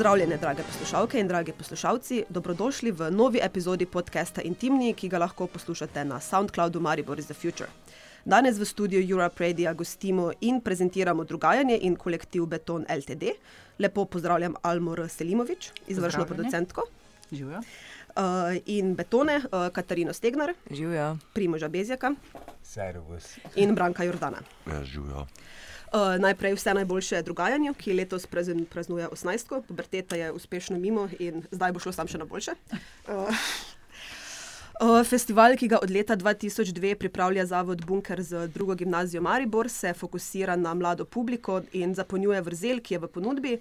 Pozdravljene, drage poslušalke in dragi poslušalci, dobrodošli v novi epizodi podcasta Intimni, ki ga lahko poslušate na SoundCloudu Maribor is the Future. Danes v studiu Europe Radio gostimo in prezentiramo drugajanje in kolektiv Beton LTD. Lepo pozdravljam Almor Selimovič, izvršno producentko. Živijo. Uh, in Betone, uh, Katarino Stegnar, Živijo. Primoža Bezjaka Servus. in Branka Jordana. Ja, živijo. Uh, najprej vse najboljše drugajanju, ki letos prazen- praznuje 18. Puberteta je uspešno mimo in zdaj bo šlo sam še na boljše. Uh, festival, ki ga od leta 2002 pripravlja Zavod Bunker z drugo gimnazijo Maribor, se fokusira na mlado publiko in zapolnjuje vrzel, ki je v ponudbi,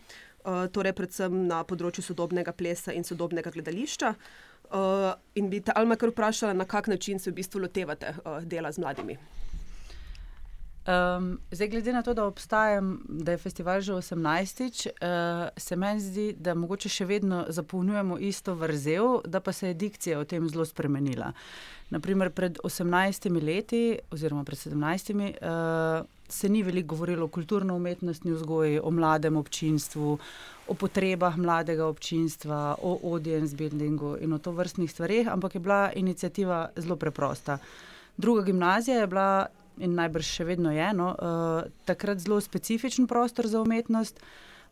torej predvsem na področju sodobnega plesa in sodobnega gledališča. In bi te Alma kar vprašala, na kak način se v bistvu lotevate dela z mladimi. Um, zdaj, glede na to, da obstajam, da je festival že 18-tič, uh, se meni zdi, da mogoče še vedno zapolnjujemo isto vrzel, da pa se je dikcija o tem zelo spremenila. Naprimer, pred 18 leti, oziroma pred 17, uh, se ni veliko govorilo o kulturno-umetnostni vzgoji, o mladem občinstvu, o potrebah mladega občinstva, o audience buildingu in o to vrstnih stvareh, ampak je bila inicijativa zelo preprosta. Druga gimnazija je bila in najbrž še vedno je, no, uh, takrat zelo specifičen prostor za umetnost.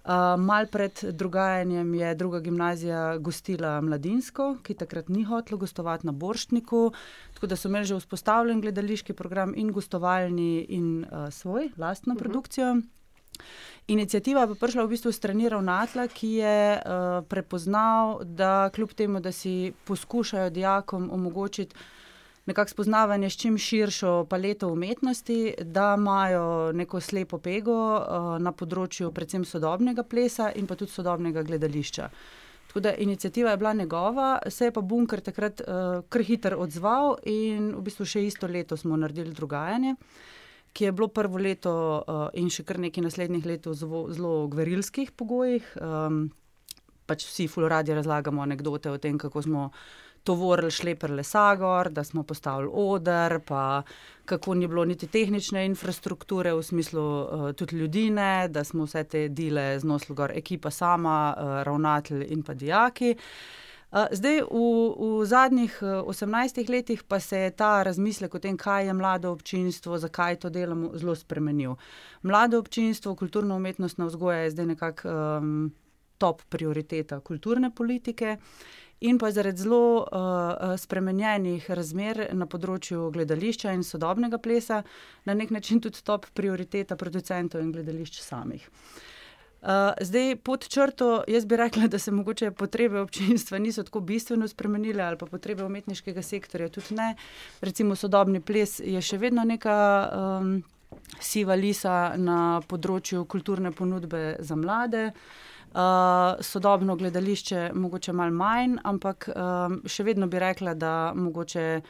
Uh, mal pred dogajanjem je druga gimnazija gostila mladinsko, ki takrat ni hotelo gostovati na Borštniku, tako da so imeli že vzpostavljen gledališki program in gostovalni in uh, svoj, lastno uh -huh. produkcijo. Inicijativa je prišla v bistvu strani ravnatla, ki je uh, prepoznal, da kljub temu, da si poskušajo dijakom omogočiti nekako spoznavanje s čim širšo paleto umetnosti, da imajo neko slepo pego uh, na področju predvsem sodobnega plesa in pa tudi sodobnega gledališča. Tako da inicijativa je bila njegova, se je pa Bunker takrat uh, kar hitro odzval in v bistvu še isto leto smo naredili drugajanje. Ki je bilo prvo leto uh, in še kar nekaj naslednjih let v zelo, zelo gverilskih pogojih. Um, pač vsi fuloradi razlagamo anekdote o tem, kako smo tovorili šleper lesa gor, da smo postavili odr, pa kako ni bilo niti tehnične infrastrukture, v smislu uh, tudi ljudi, ne, da smo vse te dele znosili gor, ekipa sama, uh, ravnatelj in pa dijaki. Uh, zdaj, v, v zadnjih uh, 18 letih pa se je ta razmislek o tem, kaj je mlado občinstvo, zakaj to delamo, zelo spremenil. Mlado občinstvo, kulturno-umetnostna vzgoja je zdaj nekako um, top prioriteta kulturne politike. In pa zaradi zelo uh, spremenjenih razmer na področju gledališča in sodobnega plesa, na nek način tudi top prioriteta producentov in gledališč samih. Uh, zdaj, pod črto, jaz bi rekla, da se mogoče potrebe občinstva niso tako bistveno spremenile, ali pa potrebe umetniškega sektorja tudi ne. Recimo, sodobni ples je še vedno neka um, siva lisa na področju kulturne ponudbe za mlade. Uh, sodobno gledališče, mogoče malo manj, ampak um, še vedno bi rekla, da mogoče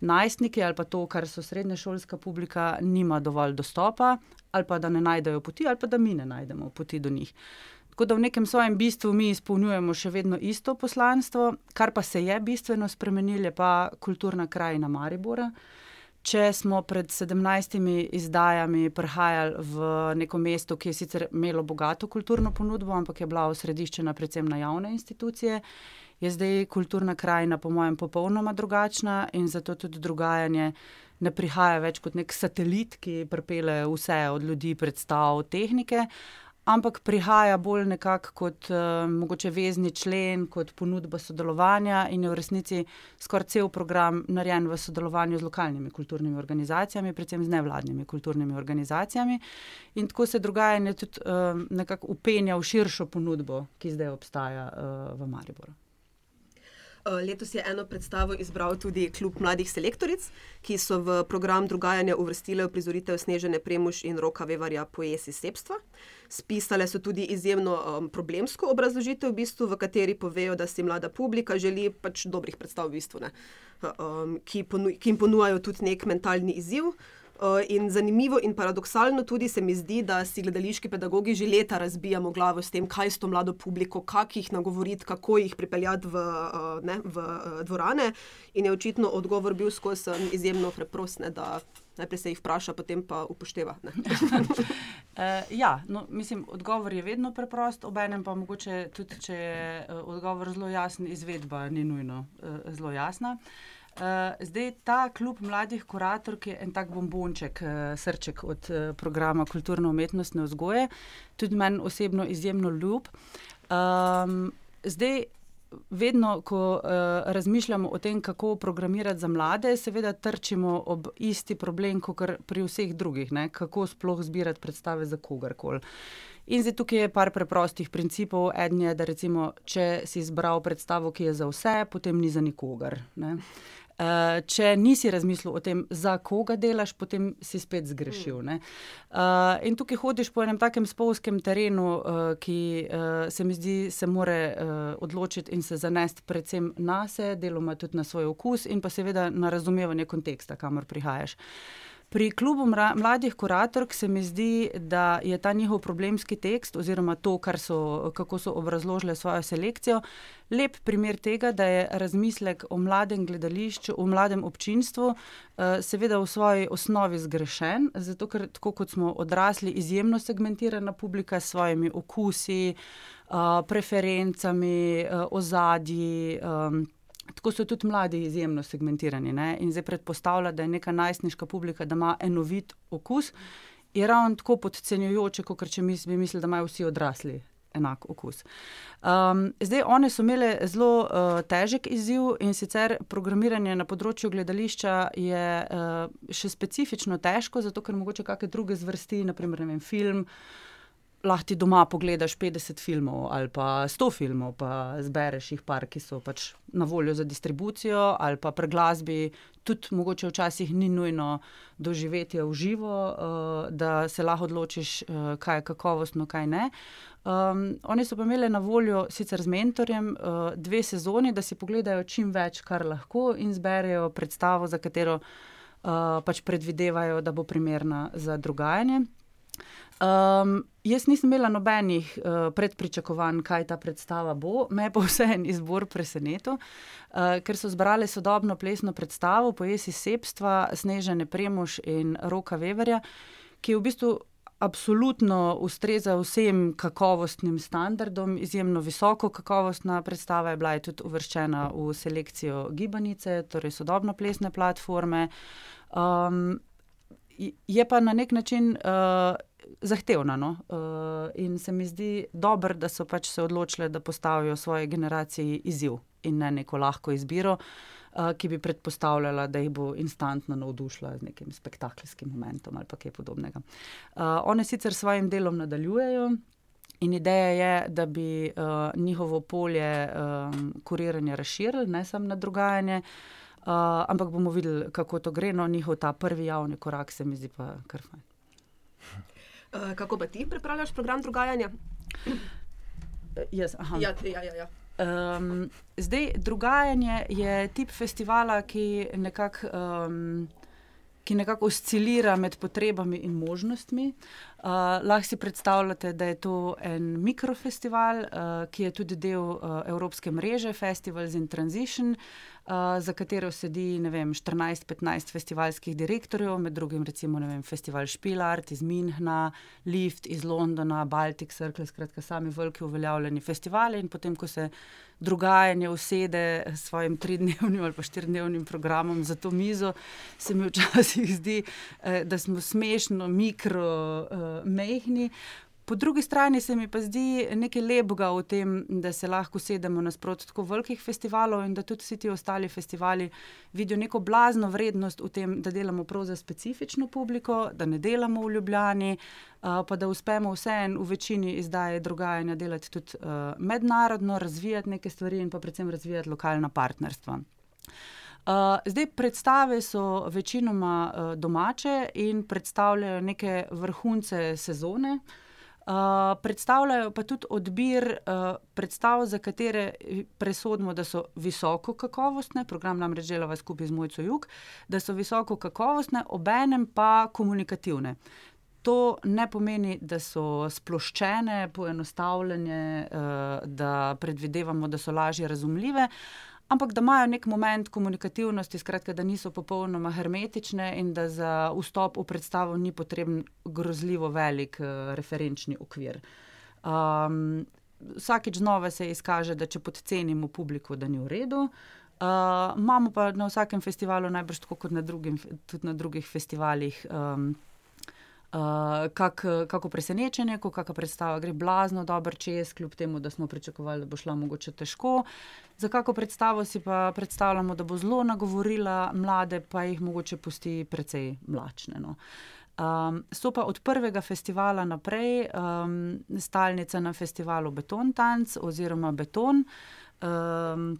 najstniki ali pa to, kar so srednješolska publika, nima dovolj dostopa, ali pa da ne najdejo poti, ali pa da mi ne najdemo poti do njih. Tako da v nekem svojem bistvu mi izpolnjujemo še vedno isto poslanstvo, kar pa se je bistveno spremenilo, je pa kulturna krajina Maribora. Če smo pred 17 izdajami prihajali v neko mesto, ki je sicer imelo bogato kulturno ponudbo, ampak je bila osrediščena predvsem na javne institucije, je zdaj kulturna krajina, po mojem, popolnoma drugačna in zato tudi drugajanje ne prihaja več kot nek satelit, ki pripele vse od ljudi, predstav, tehnike, ampak prihaja bolj nekako kot uh, mogoče vezni člen, kot ponudba sodelovanja in je v resnici skoraj cel program narejen v sodelovanju z lokalnimi kulturnimi organizacijami, predvsem z nevladnimi kulturnimi organizacijami. In tako se dogajanje tudi uh, nekako upenja v širšo ponudbo, ki zdaj obstaja uh, v Mariboru. Letos je eno predstavo izbral tudi Klub mladih selektoric, ki so v program drugajanja uvrstile prizoritev Snežene Premuš in Roka Vevarja Pojesi Sepstva. Spisale so tudi izjemno um, problemsko obrazložitev, v, bistvu, v kateri povejo, da si mlada publika želi pač dobrih predstav, v bistvu, um, ki, ponu, ki jim ponujajo tudi nek mentalni izziv. Uh, in zanimivo in paradoksalno tudi se mi zdi, da si gledališki pedagogi že leta razbijamo glavo s tem, kaj s to mlado publiko, kako jih nagovoriti, kako jih pripeljati v, uh, ne, v uh, dvorane. In je očitno odgovor bil skozi izjemno preprost, ne, da najprej se jih vpraša, potem pa upošteva. ja, no, mislim, odgovor je vedno preprost, obenem pa mogoče tudi, če je odgovor zelo jasen, izvedba ni nujno zelo jasna. Uh, Uh, zdaj ta klub mladih kuratork je en tak bombonček, uh, srček od uh, programa kulturno-umetnostne vzgoje, tudi meni osebno izjemno ljub. Um, zdaj, vedno, ko uh, razmišljamo o tem, kako programirati za mlade, seveda trčimo ob isti problem, kot pri vseh drugih, ne? kako sploh zbirati predstave za kogarkoli. In zdaj tukaj je par preprostih principov. En je, da recimo, če si izbral predstavo, ki je za vse, potem ni za nikogar. Ne? Uh, če nisi razmislil o tem, za koga delaš, potem si spet zgrešil. Uh, in tukaj hodiš po enem takem spolskem terenu, uh, ki uh, se mi zdi, se more uh, odločiti in se zanesti predvsem na sebe, deloma tudi na svoj okus in pa seveda na razumevanje konteksta, kamor prihajaš. Uh, Pri klubu mladih kuratork se mi zdi, da je ta njihov problemski tekst, oziroma to, so, kako so obrazložili svojo selekcijo, lep primer tega, da je razmislek o mladem gledališču, o mladem občinstvu, eh, seveda v svoji osnovi zgrešen, zato ker, tako kot smo odrasli, izjemno segmentirana publika s svojimi okusi, eh, preferencami, eh, ozadji. Tako so tudi mladi izjemno segmentirani. Ne? In zdaj predpostavlja, da je neka najstniška publika, da ima enovit okus, je ravno tako podcenjujoče, kot če bi mislili, da imajo vsi odrasli enak okus. Um, zdaj, one so imele zelo uh, težek izziv in sicer programiranje na področju gledališča je uh, še specifično težko, zato ker mogoče kakšne druge zvrsti, naprimer vem, film lahko ti doma pogledaš 50 filmov ali pa 100 filmov, pa zbereš jih par, ki so pač na voljo za distribucijo ali pa preglasbi. Tudi mogoče včasih ni nujno doživetje v živo, uh, da se lahko odločiš, uh, kaj je kakovostno, kaj ne. Um, oni so pa imeli na voljo, sicer z mentorjem, uh, dve sezoni, da si pogledajo čim več, kar lahko in zberejo predstavo, za katero uh, pač predvidevajo, da bo primerna za drugajanje. Um, jaz nisem imela nobenih uh, predpričakovanj, kaj ta predstava bo. Me pa vse en izbor presenetil, uh, ker so zbrali sodobno plesno predstavo po jesi Sepstva, Snežene Premož in Roka Weverja, ki je v bistvu. Absolutno ustreza vsem kakovostnim standardom, izjemno visoko kakovostna predstava je bila je tudi uvrščena v selekcijo Gibanice, torej sodobno plesne platforme. Um, je pa na nek način uh, zahtevna. No? Uh, in se mi zdi dobro, da so pač se odločili, da postavijo svoje generacije izziv in ne neko lahko izbiro, uh, ki bi predpostavljala, da jih bo instantno navdušila z nekim spektakljskim momentom ali kaj podobnega. Uh, one sicer s svojim delom nadaljujejo. In ideja je, da bi uh, njihovo polje um, kuriranja razširili, ne samo na drugajanje, uh, ampak bomo videli, kako to gre. No, njihov ta prvi javni korak se mi zdi pa kar fajn. Uh, kako pa ti pripravljaš program drugajanja? Jaz, ja, ja, ja, ja. Um, zdaj, drugajanje je tip festivala, ki nekako um, nekak oscilira med potrebami in možnostmi. Uh, lahko si predstavljate, da je to en mikrofestival, uh, ki je tudi del uh, evropske mreže Festivals in Transition. Uh, za katero sedi 14-15 festivalskih direktorjev, med drugim recimo vem, festival Špilart iz Minhna, Lift iz Londona, Baltic Circle, skratka sami veliki uveljavljeni festivali in potem, ko se drugajanje usede s svojim tridnevnim ali pa štirdnevnim programom za to mizo, se mi včasih zdi, eh, da smo smešno, mikro, uh, mehni. Po drugi strani se mi pa zdi nekaj lepega v tem, da se lahko sedemo nasproti tako velikih festivalov in da tudi vsi ti ostali festivali vidijo neko blazno vrednost v tem, da delamo prav za specifično publiko, da ne delamo v Ljubljani, pa da uspemo vseeno v večini izdaje drugajanja delati tudi mednarodno, razvijati neke stvari in pa predvsem razvijati lokalna partnerstva. Uh, zdaj, predstave so večinoma uh, domače in predstavljajo neke vrhunce sezone. Uh, Uh, predstavljajo pa tudi odbir uh, predstav, za katere presodimo, da so visoko kakovostne, program namreč delava skupaj z Mojco Jug, da so visoko kakovostne, obenem pa komunikativne. To ne pomeni, da so sploščene, poenostavljene, uh, da predvidevamo, da so lažje razumljive, ampak da imajo nek moment komunikativnosti, skratka, da niso popolnoma hermetične in da za vstop v predstavo ni potreben grozljivo velik uh, referenčni okvir. Um, vsakeč znova se izkaže, da če podcenimo publiko, da ni v redu. Uh, imamo pa na vsakem festivalu, najbrž tako kot na, drugim, tudi na drugih festivalih, um, Uh, kak, kako presenečenje, ko kakšna predstava gre blazno dobro čez, kljub temu, da smo pričakovali, da bo šla mogoče težko. Za kako predstavo si pa predstavljamo, da bo zelo nagovorila mlade, pa jih mogoče pusti precej mlačne. No. Um, so pa od prvega festivala naprej um, stalnica na festivalu Beton Tanc oziroma Beton. Um,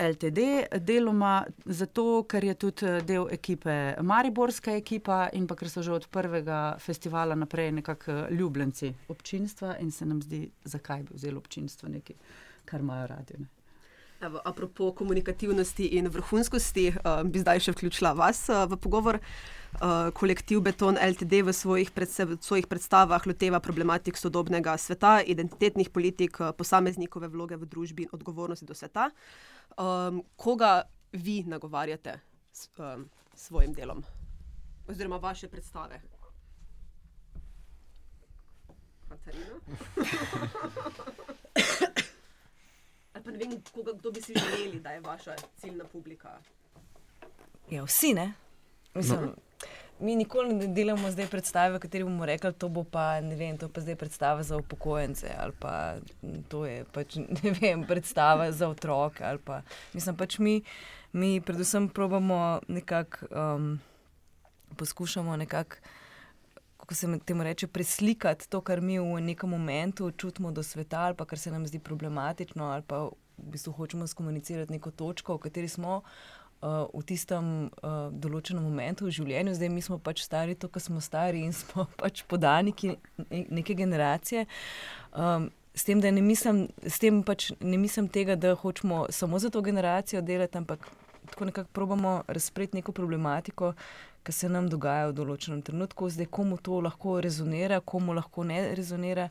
LTD, deloma zato, ker je tudi eh, del ekipe Mariborska ekipa in pa ker so že od prvega festivala naprej nekako eh, ljubljenci občinstva in se nam zdi, zakaj bi vzeli občinstvo nekaj, kar imajo radi. Ne. Evo, apropo komunikativnosti in vrhunskosti, uh, bi zdaj še vključila vas uh, v pogovor. Uh, kolektiv Beton LTD v svojih, predse, v svojih predstavah loteva problematik sodobnega sveta, identitetnih politik, uh, posameznikove vloge v družbi in odgovornosti do sveta. Um, koga vi nagovarjate s um, svojim delom, oziroma vaše predstave? Ali pa ne vem, koga, kdo bi si želeli, da je vaša ciljna publika? Ja, vsi ne. Mislim, no mi nikoli ne delamo zdaj predstave, v kateri bomo rekli, to bo pa, ne vem, to pa zdaj predstava za upokojence ali pa to je pač, ne vem, predstava za otroke ali pa, mislim pač mi, mi predvsem probamo nekako, um, poskušamo nekako, kako se temu reče, preslikati to, kar mi v nekem momentu čutimo do sveta ali pa kar se nam zdi problematično ali pa v bistvu hočemo skomunicirati neko točko, v kateri smo, uh, v tistem uh, določenem momentu v življenju, zdaj mi smo pač stari, to, kar smo stari in smo pač podaniki neke generacije. Um, S tem, da ne mislim, tem pač ne mislim tega, da hočemo samo za to generacijo delati, ampak tako nekako probamo razpreti neko problematiko, ki se nam dogaja v določenem trenutku, zdaj komu to lahko rezonira, komu lahko ne rezonira.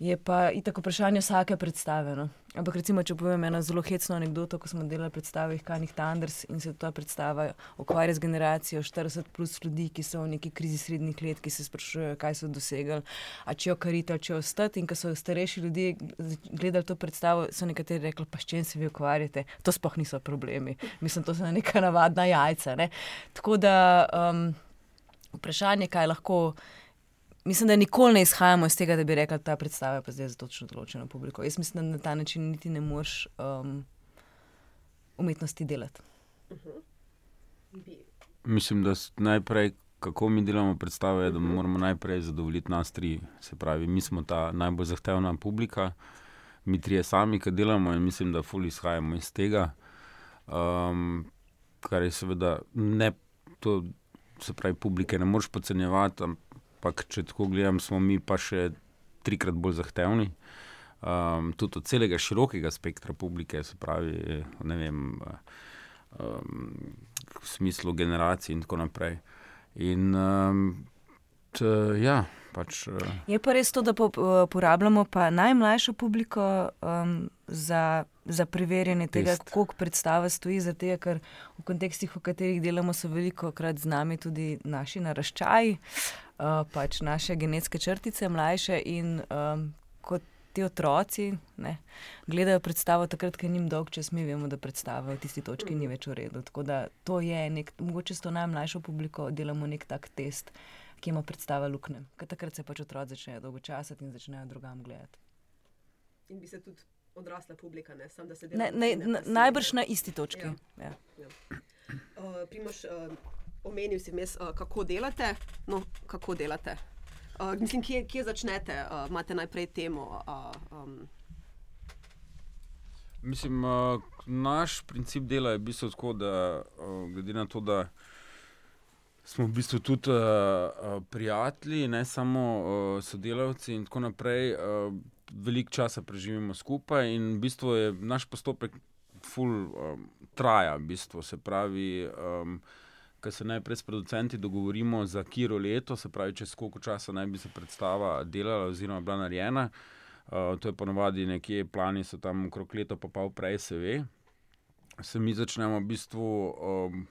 Je pa itak vprašanje vsake predstave. No? Ampak, recimo, če povem eno zelo hecno anegdoto, ko smo delali predstave Kanih Tanders in se ta predstava ukvarja z generacijo 40 plus ljudi, ki so v neki krizi srednjih let, ki se sprašujejo, kaj so dosegali, a če jo karita, če jo ostati. In ko so starejši ljudje gledali to predstavo, so nekateri rekli, pa čim se vi ukvarjate, to sploh niso problemi. Mislim, to so neka navadna jajca. Ne? Tako da um, vprašanje, kaj lahko mislim, da nikoli ne izhajamo iz tega, da bi rekli, ta predstava je pa zdaj za točno določeno publiko. Jaz mislim, da na ta način niti ne moreš um, umetnosti delati. Mislim, da najprej, kako mi delamo predstave, da moramo najprej zadovoljiti nas tri. Se pravi, mi smo ta najbolj zahtevna publika, mi trije sami, ki delamo in mislim, da fully izhajamo iz tega. Um, kar je seveda ne, to se pravi, publike ne moreš podcenjevati ampak če tako gledam, smo mi pa še trikrat bolj zahtevni. Um, tudi od celega širokega spektra publike, se pravi, ne vem, um, v smislu generacij in tako naprej. In um, t, ja. Pač, uh, je pa res to, da po, uh, porabljamo pa najmlajšo publiko um, za, za preverjanje test. tega, kako predstava stoji. Zato, ker v kontekstih, v katerih delamo, so veliko krat z nami tudi naši naraščaji. Uh, uh, pač naše genetske črtice, mlajše in um, kot ti otroci ne, gledajo predstavo takrat, ker jim dolg čas mi vemo, da predstava v tisti točki ni več v redu. Tako da to je nek, mogoče s to najmlajšo publiko delamo nek tak test, ki ima predstava lukne. Ker takrat se pač otroci začnejo dolgočasiti in začnejo drugam gledati. In bi se tudi odrasla publika, ne samo da se dela. Najbrž na isti točki. Ja. Ja. Ja. Uh, Primoš, uh, omenil si mes, uh, kako delate. No, kako delate? Uh, mislim, kje, kje začnete? Uh, imate najprej temo. Uh, um. Mislim, uh, naš princip dela je bil tako, da uh, glede na to, da smo v bistvu tudi uh, prijatelji, ne samo uh, sodelavci in tako naprej. Uh, Veliko časa preživimo skupaj, in v bistvu je naš postopek, full um, traja, v bistvu se pravi. Um, Ker se najprej s producenti dogovorimo za kiro leto, se pravi, čez koliko časa naj bi se predstava delala, oziroma bila narejena. Uh, to je ponovadi nekje, plani so tam okrog leta, pa pa prej se ve. Se mi začnemo v bistvu um,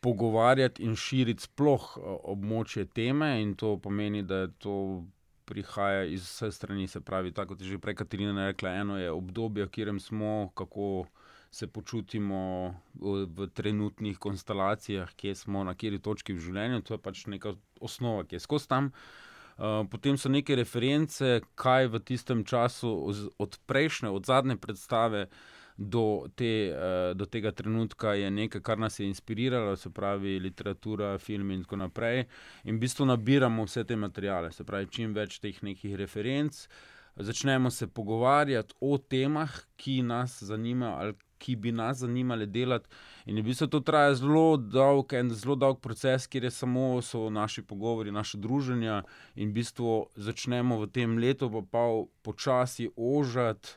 pogovarjati in širiti sploh uh, območje teme, in to pomeni, da to prihaja iz vse strani. Se pravi, tako kot je že prej Katarina rekla, eno je obdobje, v katerem smo, kako se počutimo v, trenutnih konstelacijah, kje smo, na kateri točki v življenju. To je pač neka osnova, ki je skozi tam. Uh, potem so neke reference, kaj v tistem času, od prejšnje, od zadnje predstave do, te, uh, do tega trenutka, je nekaj, kar nas je inspiriralo, se pravi literatura, film in tako naprej. In v bistvu nabiramo vse te materiale, se pravi čim več teh nekih referenc. Začnemo se pogovarjati o temah, ki nas zanimajo, ali ki bi nas zanimali delati. In v bistvu to traja zelo dolg, en zelo dolg proces, kjer je samo so naši pogovori, naše druženja, in v bistvu začnemo v tem letu pa pol počasi ožati.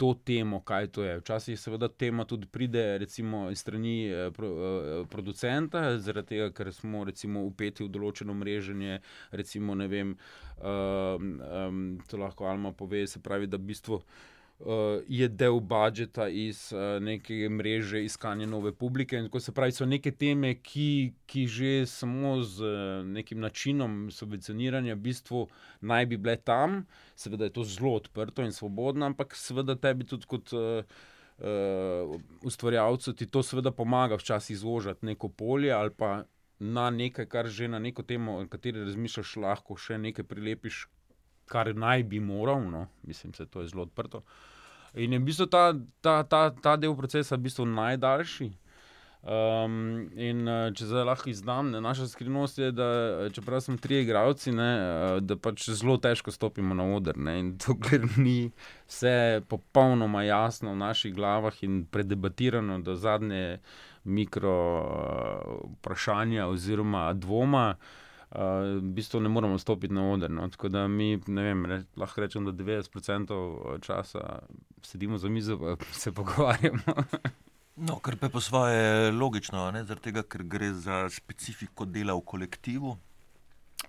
To temo, kaj to je. Včasih, seveda, tema tudi pride recimo, strani eh, eh, producenta, zaradi tega, ker smo recimo, upeti v določeno mreženje. Recimo, vem, um, um, to lahko Alma pove, se pravi, da v bistvu je del budžeta iz uh, neke mreže iskanja nove publike. Tako se pravi, so neke teme, ki, ki že samo z uh, nekim načinom subvencioniranja v bistvu naj bi bile tam. Seveda je to zelo odprto in svobodno, ampak seveda tebi tudi kot. Uh, Uh, ustvarjalcu ti to seveda pomaga včasih izložiti neko polje ali pa na nekaj, kar že na neko temo, o kateri razmišljaš, lahko še nekaj prilepiš, kar naj bi moral, no, mislim, da je to zelo odprto. In je v bistvu ta, ta, ta, ta del procesa v bistvu najdaljši. Um, in uh, če zdaj lahko izdam, ne, naša skrivnost je, da čeprav smo tri igralci, ne, uh, da pač zelo težko stopimo na oder. Ne, in dokler ni vse popolnoma jasno v naših glavah in predebatirano do zadnje mikro uh, vprašanja oziroma dvoma. Uh, v bistvu ne moramo stopiti na oder. No? Tako da mi, ne vem, re, lahko rečem, da 90% časa sedimo za mizo in se pogovarjamo. no, kar pa je po svoje logično, zaradi tega, ker gre za specifiko dela v kolektivu.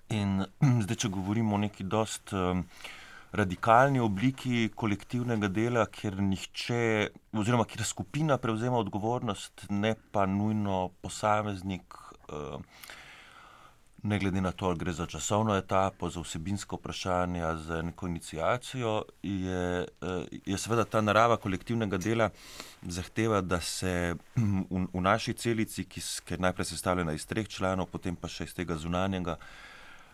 In zdaj, če govorimo o neki dost um, radikalni obliki kolektivnega dela, kjer nihče, oziroma kjer skupina prevzema odgovornost, ne pa nujno posameznik. Um, ne glede na to, ali gre za časovno etapo, za vsebinsko vprašanje, za neko inicijacijo, je, eh, je seveda ta narava kolektivnega dela zahteva, da se v, v naši celici, ki je najprej sestavljena iz treh članov, potem pa še iz tega zunanjega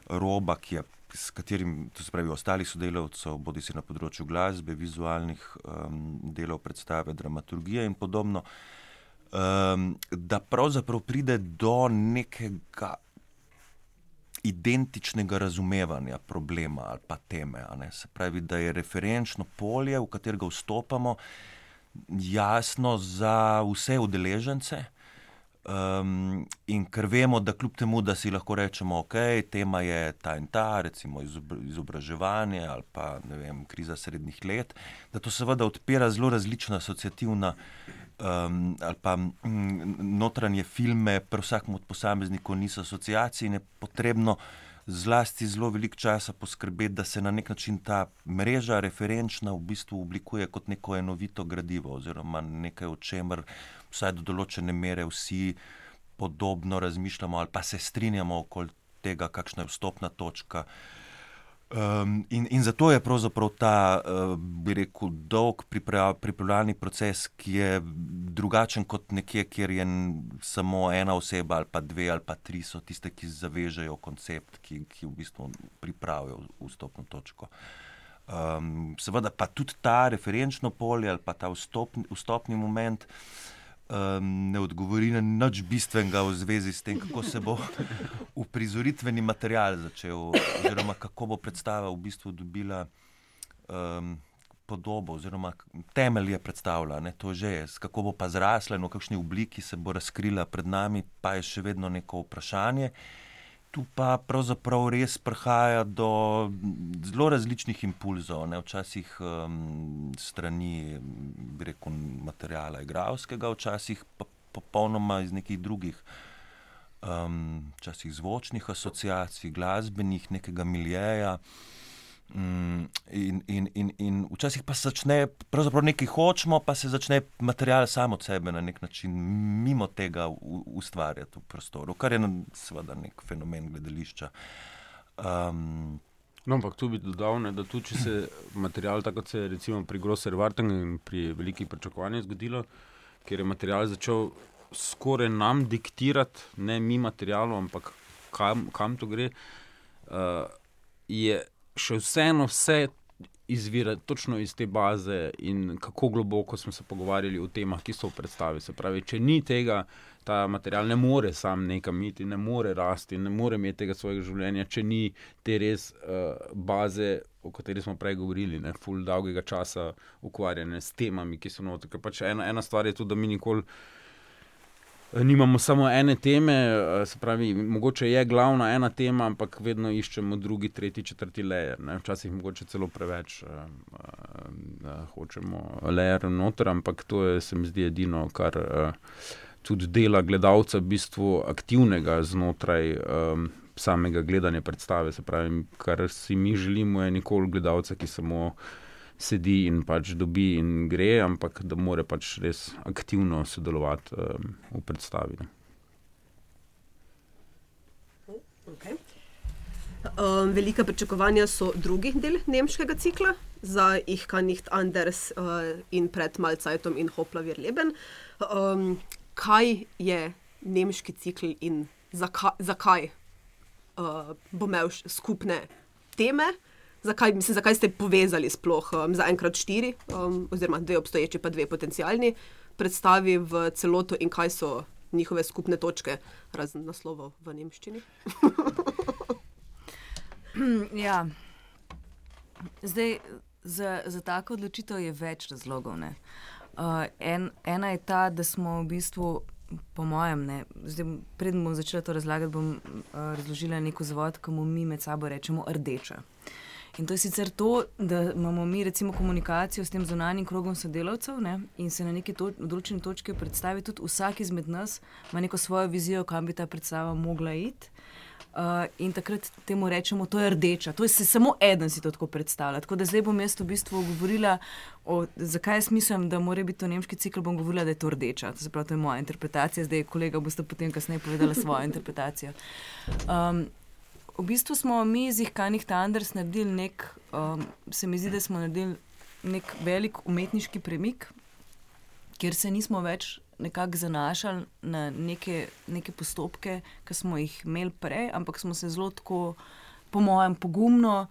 roba, ki je. S katerim, to se pravi, ostalih sodelavcev, bodi si na področju glasbe, vizualnih um, delov, predstave, dramaturgije in podobno, um, da pravzaprav pride do nekega identičnega razumevanja problema ali pa teme. Se pravi, da je referenčno polje, v katerega vstopamo, jasno za vse udeležence. Um, in ker vemo, da kljub temu, da si lahko rečemo, da okay, je tema ta in ta, recimo izobraževanje ali pa vem, kriza srednjih let, da to seveda odpira zelo različna asociativna um, ali pa m, notranje filme, pri vsakem od posameznikov niso asociacije in je potrebno zlasti zelo veliko časa poskrbeti, da se na nek način ta mreža referenčna v bistvu oblikuje kot neko enovito gradivo oziroma nekaj, o čemer vsaj do določene mere vsi podobno razmišljamo ali pa se strinjamo okoli tega, kakšna je vstopna točka. Um, in, in zato je pravzaprav ta, uh, bi rekel, dolg pripravljalni proces, ki je drugačen kot nekje, kjer je samo ena oseba ali pa dve ali pa tri, so tiste, ki zavežejo koncept, ki, ki v bistvu pripravijo vstopno točko. Um, seveda pa tudi ta referenčno polje ali pa ta vstopni, vstopni moment um, ne odgovori na nič bistvenega v zvezi s tem, kako se bo uprizoritveni material začel, oziroma kako bo predstava v bistvu dobila um, podobo oziroma temelje predstavlja. Ne, to že je, kako bo pa zrasla in v kakšni obliki se bo razkrila pred nami, pa je še vedno neko vprašanje. Tu pa pravzaprav res prihaja do zelo različnih impulzov, ne, včasih um, strani rekel, materijala igralskega, včasih pa popolnoma iz nekih drugih, um, včasih zvočnih asociacij, glasbenih, nekega miljeja. Mm, in, in, in, in včasih pa se začne, pravzaprav nekaj hočemo, pa se začne material samo od sebe na nek način, mimo tega, ustvarjati v prostoru, kar je seveda nek fenomen gledališča. Um, No, ampak tu bi dodal, ne, da tudi če se material, tako kot se je recimo pri Grosser Vartang in pri velikih pričakovanjih zgodilo, ker je material začel skoraj nam diktirati, ne mi materialu, ampak kam, kam to gre, uh, je še vseeno vse izvira točno iz te baze in kako globoko smo se pogovarjali o temah, ki so v predstavi. Se pravi, če ni tega, ta material ne more sam nekam iti, ne more rasti, ne more imeti tega svojega življenja, če ni te res uh, baze, o kateri smo prej govorili, ne full dolgega časa ukvarjanja s temami, ki so noter. Pač ena, ena stvar je tudi, da mi nikoli. Nimamo samo ene teme, eh, se pravi, mogoče je glavna ena tema, ampak vedno iščemo drugi, tretji, četrti lejer. Ne? Včasih mogoče celo preveč uh, uh, hočemo lejer noter, ampak to je, se mi zdi, edino, kar uh, tudi dela gledalca v bistvu aktivnega znotraj um, samega gledanja predstave. Se pravi, kar si mi želimo, je nikoli gledalca, ki samo sedi in pač dobi in gre, ampak da more pač res aktivno sodelovati um, v predstavi. Okay. Um, velika pričakovanja so drugi del nemškega cikla, za jih kan nicht anders uh, in pred Malcajtom in Hoplavir Leben. Um, kaj je nemški cikl in zakaj, zakaj uh, bo imel skupne teme? Zakaj, mislim, zakaj ste povezali sploh um, za enkrat štiri, um, oziroma dve obstoječi, pa dve potencijalni predstavi v celoto in kaj so njihove skupne točke, razen naslovov v nemščini? ja. Zdaj, za, za tako odločitev je več razlogov. Uh, en, ena je ta, da smo v bistvu. Po mojem, predem bom začela to razlagati, bom uh, razložila neko zvod, ki mu mi med sabo rečemo rdeča. In to je sicer to, da imamo mi recimo komunikacijo s tem zunanjim krogom sodelavcev ne, in se na neki to, določeni točki predstavi tudi vsak izmed nas, ima neko svojo vizijo, kam bi ta predstava mogla iti. Uh, in takrat temu rečemo, da je rdeča. To je samo eden si to tako predstavlja. Tako da zdaj bom jaz v bistvu govorila, o, zakaj jaz mislim, da mora biti to nemški cikl. Bom govorila, da je to rdeča. To, pravi, to je moja interpretacija, zdaj kolega boste potem kasneje povedala svojo interpretacijo. Um, v bistvu smo mi iz Ihkanih Tanders naredili nek, um, se mi zdi, da smo naredili nek velik umetniški premik, kjer se nismo več nekako zanašali na neke, neke postopke, ki smo jih imeli prej, ampak smo se zelo tako, po mojem, pogumno.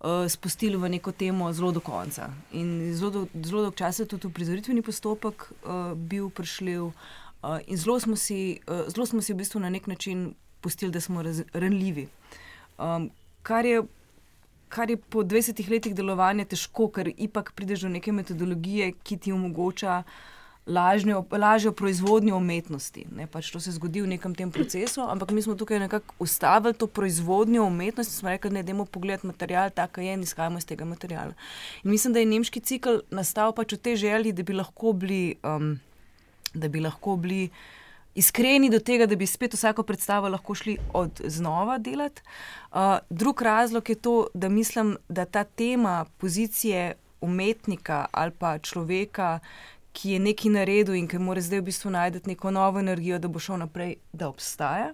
Uh, spustili v neko temo zelo do konca. In zelo, zelo dolgo časa je tudi prizoritveni postopek uh, bil prišljiv, uh, in zelo smo, si, uh, zelo smo si v bistvu na nek način pustili, da smo ranljivi. Uh, Um, kar, je, kar je po 20 letih delovanja težko, ker ipak prideš do neke metodologije, ki ti omogoča lažnjo, lažjo proizvodnjo umetnosti. Ne, pač to se zgodi v nekem tem procesu, ampak mi smo tukaj nekako ustavili to proizvodnjo umetnosti, smo rekli, da ne idemo pogledati material, tako je in izhajamo iz tega materiala. In mislim, da je nemški cikl nastal pač v tej želji, da bi lahko bili. Um, Da bi lahko bili iskreni do tega, da bi spet vsako predstavo lahko šli od znova delati. Uh, drug razlog je to, da mislim, da ta tema pozicije umetnika ali pa človeka, ki je nekaj naredil in ki mora zdaj v bistvu najti neko novo energijo, da bo šel naprej, da obstaja.